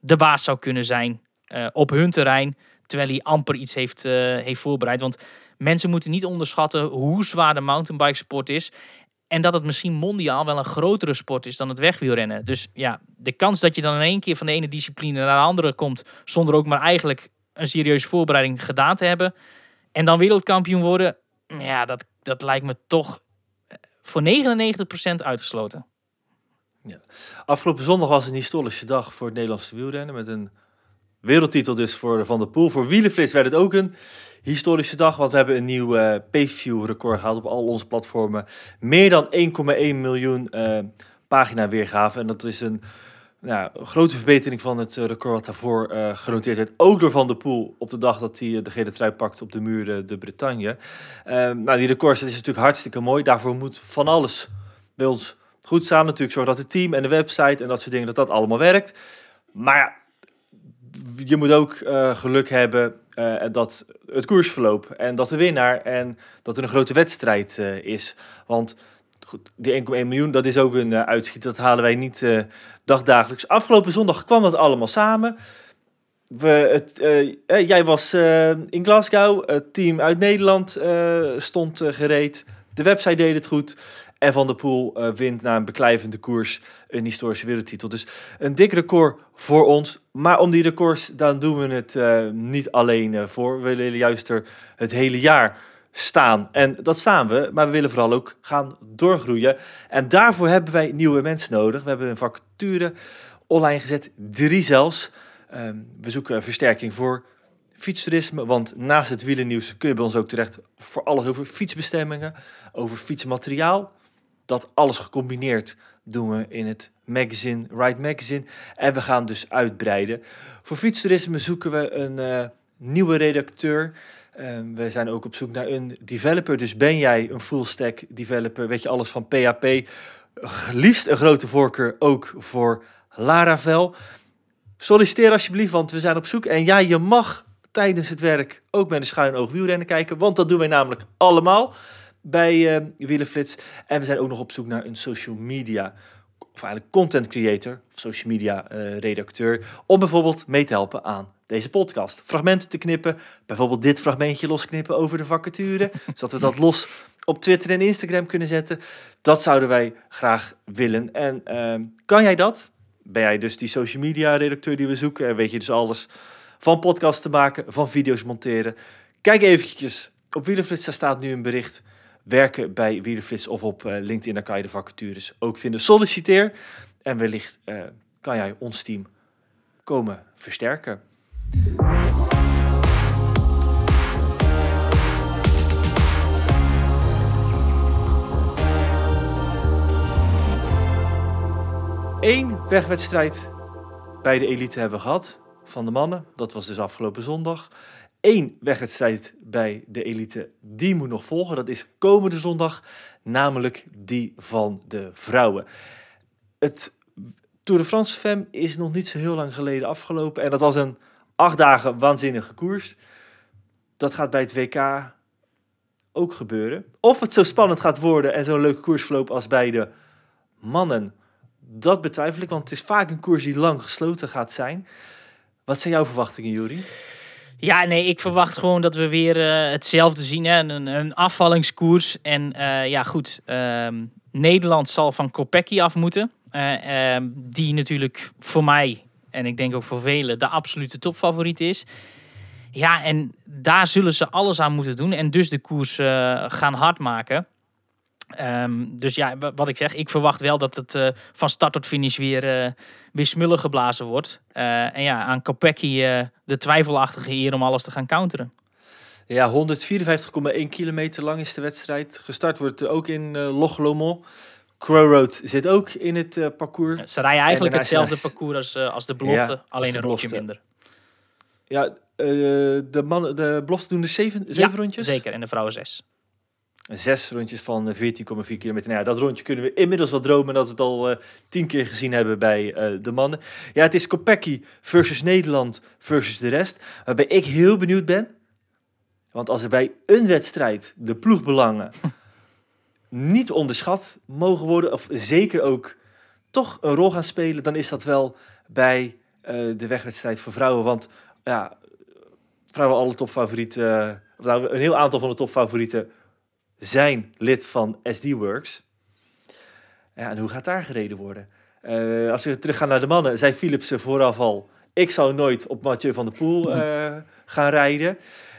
de baas zou kunnen zijn uh, op hun terrein. Terwijl hij amper iets heeft, uh, heeft voorbereid. Want mensen moeten niet onderschatten hoe zwaar de mountainbike sport is. En dat het misschien mondiaal wel een grotere sport is dan het wegwielrennen. Dus ja, de kans dat je dan in één keer van de ene discipline naar de andere komt. zonder ook maar eigenlijk een serieuze voorbereiding gedaan te hebben. en dan wereldkampioen worden. Ja, dat, dat lijkt me toch voor 99% uitgesloten. Afgelopen zondag was een historische dag voor het Nederlandse wielrennen. Met een wereldtitel dus voor Van der Poel. Voor Wielenflits werd het ook een historische dag. Want we hebben een nieuw uh, pay-view record gehaald op al onze platformen. Meer dan 1,1 miljoen uh, pagina weergaven. En dat is een ja, grote verbetering van het record wat daarvoor uh, genoteerd werd. Ook door Van der Poel op de dag dat hij de gele trui pakt op de muren de Bretagne. nou, die records dat is natuurlijk hartstikke mooi. Daarvoor moet van alles bij ons goed staan. Natuurlijk zorg dat het team en de website en dat soort dingen, dat dat allemaal werkt. Maar je moet ook geluk hebben dat het koersverloop en dat de winnaar en dat er een grote wedstrijd is. Want goed, die 1,1 miljoen, dat is ook een uitschiet. Dat halen wij niet dagdagelijks. Afgelopen zondag kwam dat allemaal samen. We, het, jij was in Glasgow, het team uit Nederland stond gereed. De website deed het goed. En Van der Poel uh, wint na een beklijvende koers een historische wereldtitel. Dus een dik record voor ons. Maar om die records, dan doen we het uh, niet alleen uh, voor. We willen juist er het hele jaar staan. En dat staan we, maar we willen vooral ook gaan doorgroeien. En daarvoor hebben wij nieuwe mensen nodig. We hebben een vacature online gezet, drie zelfs. Ehm, we zoeken versterking voor fietstoerisme. Want naast het wielennieuws kun je bij ons ook terecht voor alles over fietsbestemmingen, over fietsmateriaal dat alles gecombineerd doen we in het magazine, Ride Magazine. En we gaan dus uitbreiden. Voor fietstoerisme zoeken we een uh, nieuwe redacteur. Um, we zijn ook op zoek naar een developer. Dus ben jij een full stack developer, weet je alles van PHP. Liefst een grote voorkeur ook voor Laravel. Solliciteer alsjeblieft, want we zijn op zoek. En ja, je mag tijdens het werk ook met een schuin oog wielrennen kijken, want dat doen wij namelijk allemaal bij uh, Wielenflits. En we zijn ook nog op zoek naar een social media, of eigenlijk content creator, of social media uh, redacteur, om bijvoorbeeld mee te helpen aan deze podcast. Fragmenten te knippen, bijvoorbeeld dit fragmentje losknippen over de vacature, zodat we dat los op Twitter en Instagram kunnen zetten. Dat zouden wij graag willen. En uh, kan jij dat? Ben jij dus die social media redacteur die we zoeken? En weet je dus alles van podcasts te maken, van video's monteren? Kijk eventjes, op Wielenflits daar staat nu een bericht werken bij Wielerflits of op uh, LinkedIn. Daar kan je de vacatures ook vinden. Solliciteer en wellicht uh, kan jij ons team komen versterken. Eén wegwedstrijd bij de elite hebben we gehad van de mannen. Dat was dus afgelopen zondag één wegwedstrijd bij de elite. Die moet nog volgen. Dat is komende zondag, namelijk die van de vrouwen. Het Tour de France Femme is nog niet zo heel lang geleden afgelopen. En dat was een acht dagen waanzinnige koers. Dat gaat bij het WK ook gebeuren. Of het zo spannend gaat worden en zo'n leuke koersverloop als bij de mannen. Dat betwijfel ik, want het is vaak een koers die lang gesloten gaat zijn. Wat zijn jouw verwachtingen, Juri? Ja, nee, ik verwacht gewoon dat we weer uh, hetzelfde zien. Hè? Een, een afvallingskoers. En uh, ja, goed. Uh, Nederland zal van Kopecky af moeten. Uh, die natuurlijk voor mij, en ik denk ook voor velen, de absolute topfavoriet is. Ja, en daar zullen ze alles aan moeten doen. En dus de koers gaan hard maken. Um, dus ja, wat ik zeg, ik verwacht wel dat het uh, van start tot finish weer, uh, weer smullen geblazen wordt. En ja, aan Kopecky de twijfelachtige eer om alles te gaan counteren. Ja, 154,1 kilometer lang is de wedstrijd. Gestart wordt ook in uh, Loch Lomond. Crow Road zit ook in het parcours. Ja, ze rijden eigenlijk hetzelfde parcours als, als de belofte, ja, alleen een rondje minder. Ja, de, man, de belofte doen de zeven, zeven rondjes? zeker. En de vrouwen zes zes rondjes van 14,4 kilometer. Nou ja, dat rondje kunnen we inmiddels wel dromen dat we het al tien keer gezien hebben bij de mannen. Ja, het is Kopecky versus Nederland versus de rest. Waarbij ik heel benieuwd ben. Want als er bij een wedstrijd de ploegbelangen niet onderschat mogen worden, of zeker ook toch een rol gaan spelen, dan is dat wel bij uh, de wegwedstrijd voor vrouwen. Want ja, vrouwen alle topfavorieten, nou, een heel aantal van de topfavorieten zijn lid van SD Works. Ja, en hoe gaat daar gereden worden? Uh, als we teruggaan naar de mannen, zei Philipsen vooraf al... ik zou nooit op Mathieu van der Poel gaan rijden.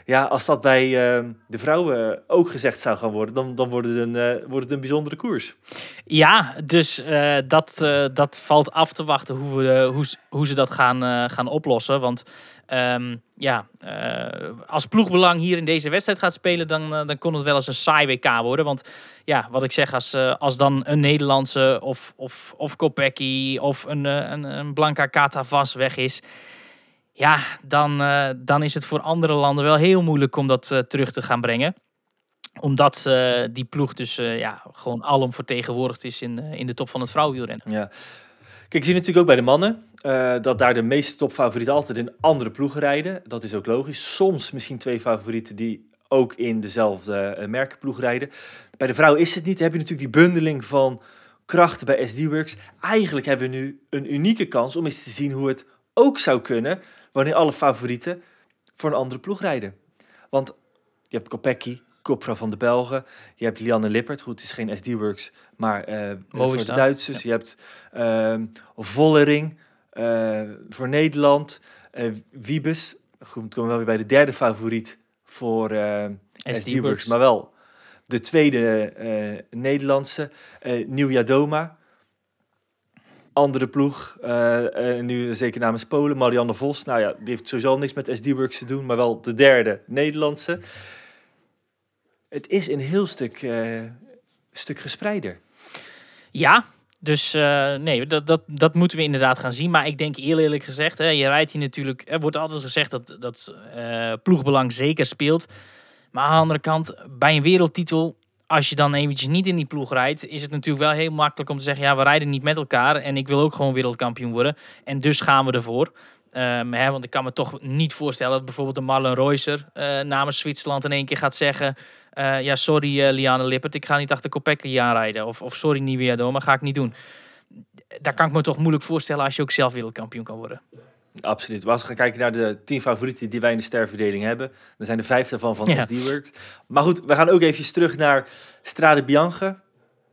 Ja, als dat bij eh, de vrouwen ook gezegd zou gaan worden, dan, dan wordt, het een, eh, wordt het een bijzondere koers. Ja, dus eh, dat, eh, dat valt af te wachten hoe, we, hoe, hoe ze dat gaan, eh, gaan oplossen. Want ehm, ja, eh, als ploegbelang hier in deze wedstrijd gaat spelen, dan, eh, dan kon het wel eens een saai WK worden. Want ja, wat ik zeg, als, eh, als dan een Nederlandse of, of, of Kopecky of een, eh, een, een Blanca Catavas weg is... Ja, dan, eh, dan is het voor andere landen wel heel moeilijk om dat eh, terug te gaan brengen omdat eh, die ploeg dus ja, gewoon alom vertegenwoordigd is in, in de top van het vrouwenwielrennen. Ja. Kijk, je ziet natuurlijk ook bij de mannen dat daar de meeste topfavorieten altijd in andere ploegen rijden. Dat is ook logisch. Soms misschien twee favorieten die ook in dezelfde merkenploeg rijden. Bij de vrouwen is het niet. Dan heb je natuurlijk die bundeling van krachten bij SD-Works. Eigenlijk hebben we nu een unieke kans om eens te zien hoe het ook zou kunnen wanneer alle favorieten voor een andere ploeg rijden. Want je hebt Kopecky, kopvrouw van de Belgen. Je hebt Lianne Lippert. Goed, het is geen SD-Works, maar eh, voor de Duitsers. Je hebt ehm Vollering eh, voor Nederland. eh Wiebes, goed, we komen wel weer bij de derde favoriet voor SD-Works, maar wel de tweede Nederlandse. eh Nieuw Jadoma. Andere ploeg, eh, nu zeker namens Polen, Marianne Vos. Nou ja, die heeft sowieso niks met SD-Works te doen, maar wel de derde Nederlandse. Het is een heel stuk, eh, stuk gespreider. Ja, dus eh, nee, dat, dat, dat moeten we inderdaad gaan zien. Maar ik denk eerlijk gezegd, hè, je rijdt hier natuurlijk... Er wordt altijd gezegd dat, dat ploegbelang zeker speelt. Maar aan de andere kant, bij een wereldtitel... Als je dan eventjes niet in die ploeg rijdt, is het natuurlijk wel heel makkelijk om te zeggen: ja, we rijden niet met elkaar en ik wil ook gewoon wereldkampioen worden. En dus gaan we ervoor. Ehm, hè, want ik kan me toch niet voorstellen dat bijvoorbeeld een Marlon Reusser eh, namens Zwitserland in één keer gaat zeggen: eh, Ja, sorry eh, Liane Lippert, ik ga niet achter Kopecky aanrijden. Of, of sorry Nieuwe Doma, ga ik niet doen. Daar kan ik me toch moeilijk voorstellen als je ook zelf wereldkampioen kan worden. Absoluut. Maar als we gaan kijken naar de tien favorieten die wij in de sterverdeling hebben, dan zijn er vijf daarvan van Ja. SD-Works. Maar goed, we gaan ook even terug naar Strade Bianche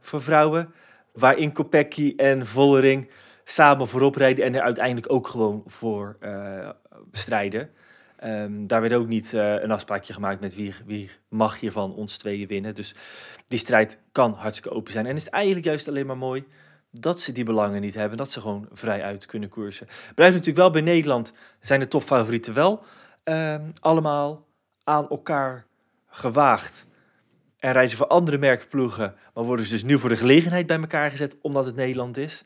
voor vrouwen, waarin Kopecky en Vollering samen voorop rijden en er uiteindelijk ook gewoon voor eh, strijden. Ehm, daar werd ook niet eh, een afspraakje gemaakt met wie, wie mag hier van ons tweeën winnen. Dus die strijd kan hartstikke open zijn. En is het eigenlijk juist alleen maar mooi dat ze die belangen niet hebben. Dat ze gewoon vrij uit kunnen koersen. Blijft natuurlijk wel bij Nederland, zijn de topfavorieten wel ehm, allemaal aan elkaar gewaagd. En reizen voor andere merkploegen, maar worden ze dus nu voor de gelegenheid bij elkaar gezet, omdat het Nederland is.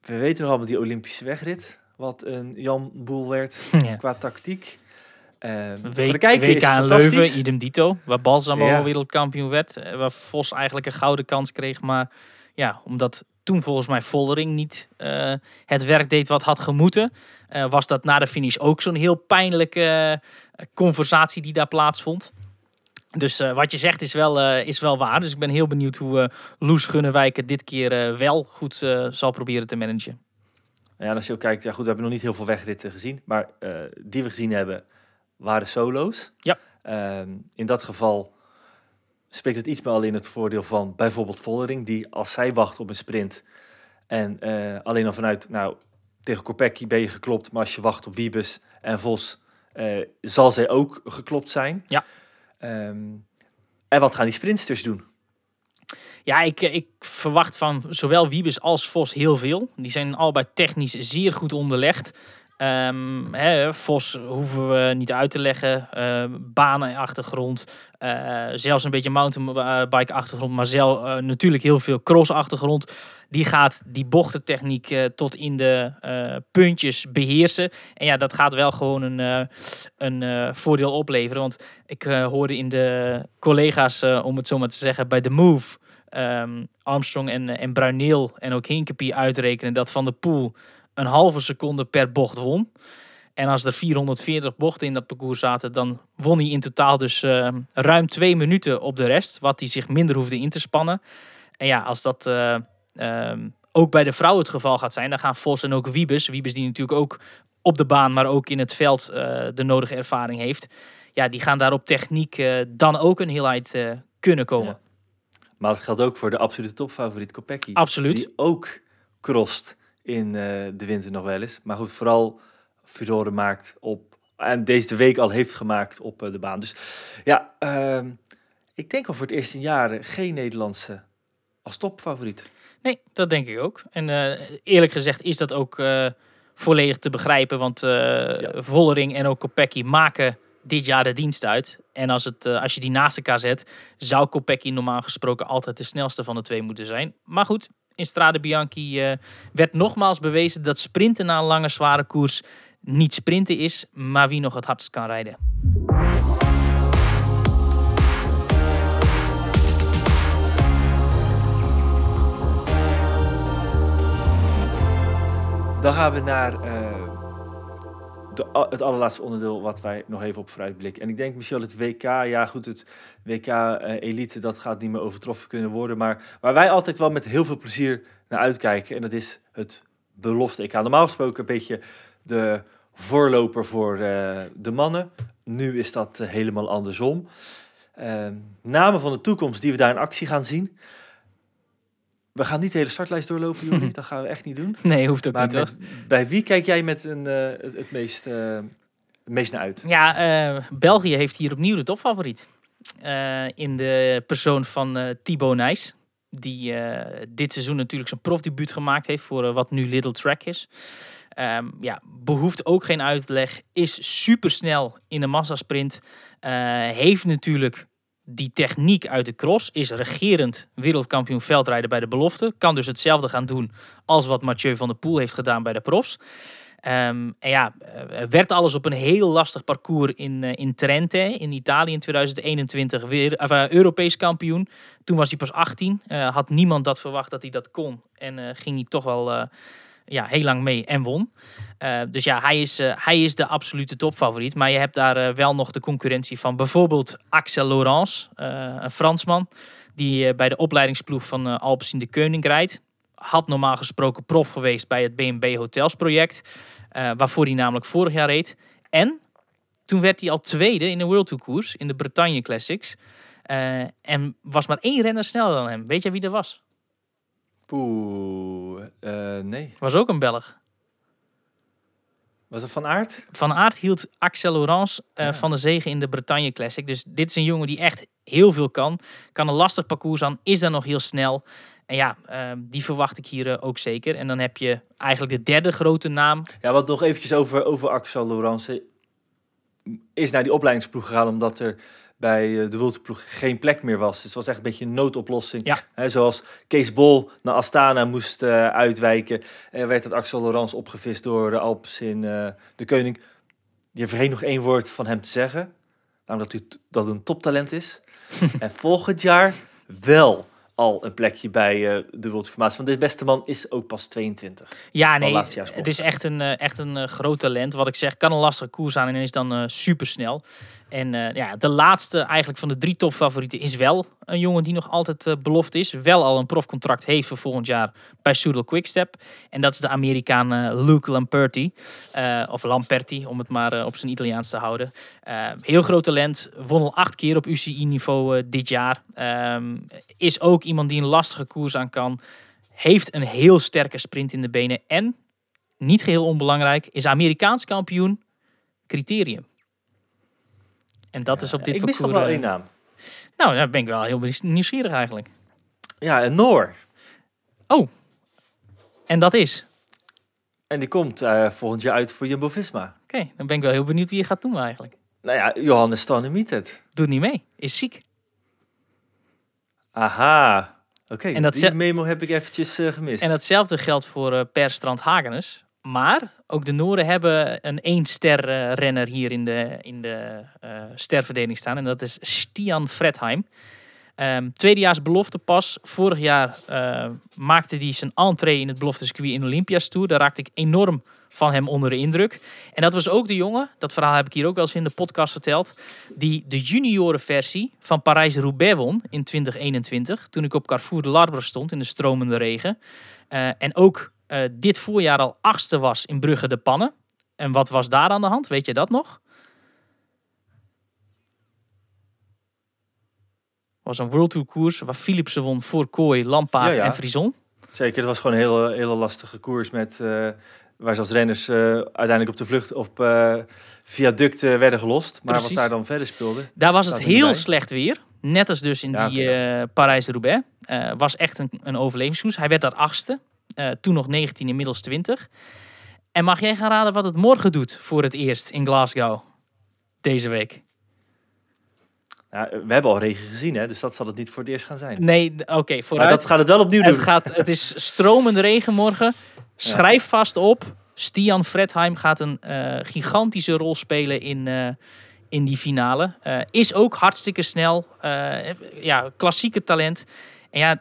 We weten nog allemaal die Olympische wegrit, wat een Jan Boel werd Ja. qua tactiek. Ehm, W- de WK in. Leuven, idem dito. Waar Balsamo Ja. wereldkampioen werd. eh, Waar Vos eigenlijk een gouden kans kreeg. Maar ja, omdat toen volgens mij Vollering niet eh, het werk deed wat had gemoeten. eh, was dat na de finish ook zo'n heel pijnlijke eh, conversatie die daar plaatsvond. Dus wat je zegt is wel, is wel waar. Dus ik ben heel benieuwd hoe Loes Gunnewijk het dit keer wel goed zal proberen te managen. Ja, en als je ook kijkt, ja goed, we hebben nog niet heel veel wegritten gezien, maar die we gezien hebben, waren solo's. Ja. Ehm, in dat geval spreekt het iets meer al in het voordeel van bijvoorbeeld Vollering, die als zij wacht op een sprint en eh, alleen al vanuit, nou, tegen Kopecky ben je geklopt, maar als je wacht op Wiebes en Vos, eh, zal zij ook geklopt zijn. Ja. Ehm, en wat gaan die sprintsters doen? Ja, ik, ik verwacht van zowel Wiebes als Vos heel veel. Die zijn allebei technisch zeer goed onderlegd. Ehm, hè, Vos hoeven we niet uit te leggen. Uh, banen achtergrond. eh, zelfs een beetje mountainbike achtergrond. Maar zelf, eh, natuurlijk heel veel cross achtergrond. Die gaat die bochtentechniek eh, tot in de puntjes beheersen. En ja, dat gaat wel gewoon een, een voordeel opleveren. Want ik hoorde in de collega's, om het zo maar te zeggen, bij de Move ehm, Armstrong en, en Bruineel en ook Hinkepie uitrekenen dat Van de Poel een halve seconde per bocht won. En als er 440 bochten in dat parcours zaten, dan won hij in totaal dus ehm, ruim twee minuten op de rest, wat hij zich minder hoefde in te spannen. En ja, als dat eh, ehm, ook bij de vrouw het geval gaat zijn, dan gaan Vos en ook Wiebes, Wiebes die natuurlijk ook op de baan, maar ook in het veld eh, de nodige ervaring heeft, ja, die gaan daar op techniek eh, dan ook een heelheid eh, kunnen komen. Ja. Maar dat geldt ook voor de absolute topfavoriet Kopecky. Absoluut. Die ook crost in eh, de winter nog wel eens. Maar goed, vooral furoren maakt op en deze week al heeft gemaakt op eh, de baan. Dus ja, ehm, ik denk al voor het eerst in jaren geen Nederlandse als topfavoriet. Nee, dat denk ik ook. En eh, eerlijk gezegd is dat ook volledig te begrijpen. Want eh Vollering en ook Kopecky maken dit jaar de dienst uit. En als, het, als je die naast elkaar zet, zou Kopecky normaal gesproken altijd de snelste van de twee moeten zijn. Maar goed, in Strade Bianchi eh, werd nogmaals bewezen dat sprinten na een lange zware koers niet sprinten is, maar wie nog het hardst kan rijden. Dan gaan we naar eh, het allerlaatste onderdeel wat wij nog even op vooruitblikken. En ik denk misschien wel het WK. Ja goed, het WK eh, dat gaat niet meer overtroffen kunnen worden. Maar waar wij altijd wel met heel veel plezier naar uitkijken. En dat is het belofte EK. Normaal gesproken een beetje de voorloper voor eh, de mannen. Nu is dat eh, helemaal andersom. Eh, namen van de toekomst die we daar in actie gaan zien. We gaan niet de hele startlijst doorlopen, Juri. dat gaan we echt niet doen. Nee, hoeft ook Maar niet met- bij wie kijk jij met een, eh, het, het, meest, eh, het meest naar uit? Ja, eh, België heeft hier opnieuw de topfavoriet. In de persoon van Thibaut Nijs. Die dit seizoen natuurlijk zijn profdebuut gemaakt heeft voor wat nu Little Track is. Ehm, ja, behoeft ook geen uitleg. Is supersnel in de massasprint. Eh, heeft natuurlijk die techniek uit de cross. Is regerend wereldkampioen veldrijden bij de belofte. Kan dus hetzelfde gaan doen als wat Mathieu van der Poel heeft gedaan bij de profs. Ehm, en ja, eh, werd alles op een heel lastig parcours in, eh, in Trente in Italië in 2021 weer eh, Europees kampioen. Toen was hij pas 18. Eh, had niemand dat verwacht dat hij dat kon. En ging hij toch wel ja, heel lang mee en won. Eh, dus ja, hij is, eh, hij is de absolute topfavoriet. Maar je hebt daar eh, wel nog de concurrentie van bijvoorbeeld Axel Laurence, een Fransman. Die bij de opleidingsploeg van uh, Alpes in de Keuning rijdt. Had normaal gesproken prof geweest bij het B&B Hotels project. waarvoor hij namelijk vorig jaar reed. En toen werd hij al tweede in de World Tour koers in de Bretagne Classics. En was maar één renner sneller dan hem. Weet je wie dat was? Poeh, eh, nee. Was ook een Belg. Was dat Van Aert? Van Aert hield Axel Laurence eh, Ja. van de zegen in de Bretagne Classic. Dus dit is een jongen die echt heel veel kan. Kan een lastig parcours aan, is dan nog heel snel. En ja, eh, die verwacht ik hier eh, ook zeker. En dan heb je eigenlijk de derde grote naam. Ja, wat nog eventjes over, over Axel Laurence. Is naar die opleidingsploeg gegaan omdat er bij eh, de Wultenploeg geen plek meer was. Dus het was echt een beetje een noodoplossing. Ja. Hè, zoals Kees Bol naar Astana moest eh, uitwijken. En werd het Axel Laurence opgevist door de Alpes in de Koning. Je vergeet nog één woord van hem te zeggen. Namelijk dat hij dat een toptalent is. en volgend jaar wel al een plekje bij de Wultenformatie. Want deze beste man is ook pas 22. Ja, nee, het is echt een, echt een groot talent. Wat ik zeg, kan een lastige koers aan en is dan eh super snel. En eh, ja, de laatste eigenlijk van de drie topfavorieten is wel een jongen die nog altijd eh, beloft is. Wel al een profcontract heeft voor volgend jaar bij Soudal Quickstep. En dat is de Amerikaan eh, Luke Lamperti. Of Lamperti, om het maar op zijn Italiaans te houden. Heel groot talent. Won al acht keer op UCI-niveau dit jaar. Ehm, is ook iemand die een lastige koers aan kan. Heeft een heel sterke sprint in de benen. En, niet geheel onbelangrijk, is Amerikaans kampioen criterium. En dat is op dit Ik mis nog parcours... wel eh, één naam. nou, daar ben ik wel heel nieuwsgierig eigenlijk. Ja, een Noor. En dat is... En die komt eh, volgend jaar uit voor Jumbo-Visma. Oké, dan ben ik wel heel benieuwd wie je gaat doen eigenlijk. Nou ja, Johannes Stanemietet. Doet niet mee. Is ziek. Aha. Oké, En dat die memo heb ik eventjes eh, gemist. En datzelfde geldt voor eh, Per Strand Hagenes. Maar ook de Noren hebben een één-ster eh, renner hier in de, in de eh, sterverdeling staan. En dat is Stian Fredheim. Ehm tweedejaars belofte pas. Vorig jaar eh, maakte hij zijn entree in het belofte circuit in Olympias Tour. Daar raakte ik enorm van hem onder de indruk. En dat was ook de jongen, dat verhaal heb ik hier ook wel eens in de podcast verteld, die de juniorenversie van Parijs-Roubaix won in 2021. Toen ik op Carrefour de Larbre stond in de stromende regen. En ook eh, dit voorjaar al achtste was in Brugge de Pannen. En wat was daar aan de hand? Weet je dat nog? was een World Tour koers waar Philipsen won voor Kooi, Lampaard Ja, ja. en Frison. Zeker, het was gewoon een hele, hele lastige koers met... eh, waar zelfs renners eh, uiteindelijk op de vlucht op viaducten werden gelost. Maar Precies. wat daar dan verder speelde... Daar was het heel bij. slecht weer. Net als dus in Ja, die Parijs-Roubaix. Was echt een, een overlevingskoers. Hij werd daar achtste. Eh, toen nog 19, inmiddels 20. En mag jij gaan raden wat het morgen doet voor het eerst in Glasgow? Deze week. Ja, we hebben al regen gezien, hè, dus dat zal het niet voor het eerst gaan zijn. Nee, oké, Maar vooruit. dat gaat het wel opnieuw doen. Het, gaat, het is stromende regen morgen. Schrijf vast op. Stian Fredheim gaat een eh, gigantische rol spelen in, eh, in die finale. Eh, is ook hartstikke snel. Eh, ja, klassieke talent. En ja,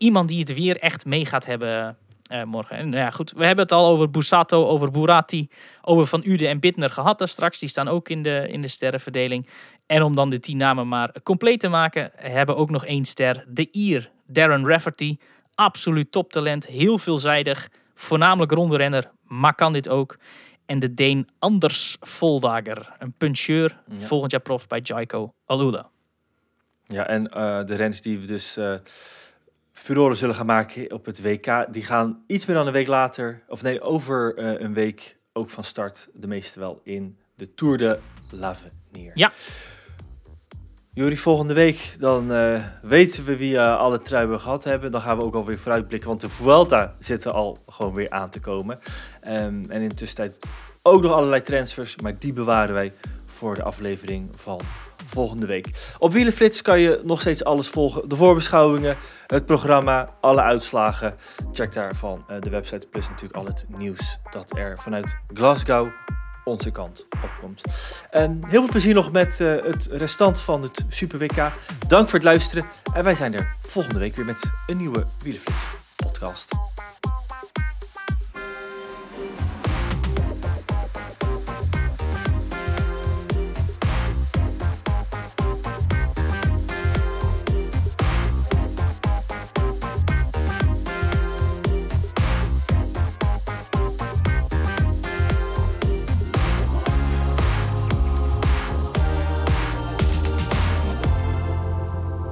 iemand die het weer echt mee gaat hebben eh, morgen. En nou ja, goed, we hebben het al over Bussato, over Burati, over Van Uden en Bittner gehad daar straks. Die staan ook in de, in de sterrenverdeling. En om dan de tien namen maar compleet te maken, hebben ook nog één ster. De Ier, Darren Rafferty. Absoluut toptalent, heel veelzijdig. Voornamelijk ronderenner, maar kan dit ook. En de Deen Anders Voldager, een puncheur, Ja. volgend jaar prof bij Jaiko Alula. Ja, en eh, de renners die we dus eh furoren zullen gaan maken op het WK, die gaan iets meer dan een week later, of nee, over eh, een week ook van start. De meeste wel in de Tour de l'Avenir. Ja. Jullie volgende week, dan eh, weten we wie eh, alle truien gehad hebben. Dan gaan we ook alweer vooruitblikken, want de Vuelta zit er al gewoon weer aan te komen. Ehm, en in de tussentijd ook nog allerlei transfers, maar die bewaren wij voor de aflevering van volgende week. Op Wielenflits kan je nog steeds alles volgen. De voorbeschouwingen, het programma, alle uitslagen. Check daarvan eh, de website, plus natuurlijk al het nieuws dat er vanuit Glasgow onze kant opkomt. En heel veel plezier nog met eh, het restant van het Super WK. Dank voor het luisteren. En wij zijn er volgende week weer met een nieuwe Wielenflits podcast.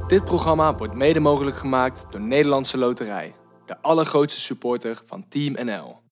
Dit programma wordt mede mogelijk gemaakt door Nederlandse Loterij. De allergrootste supporter van Team NL.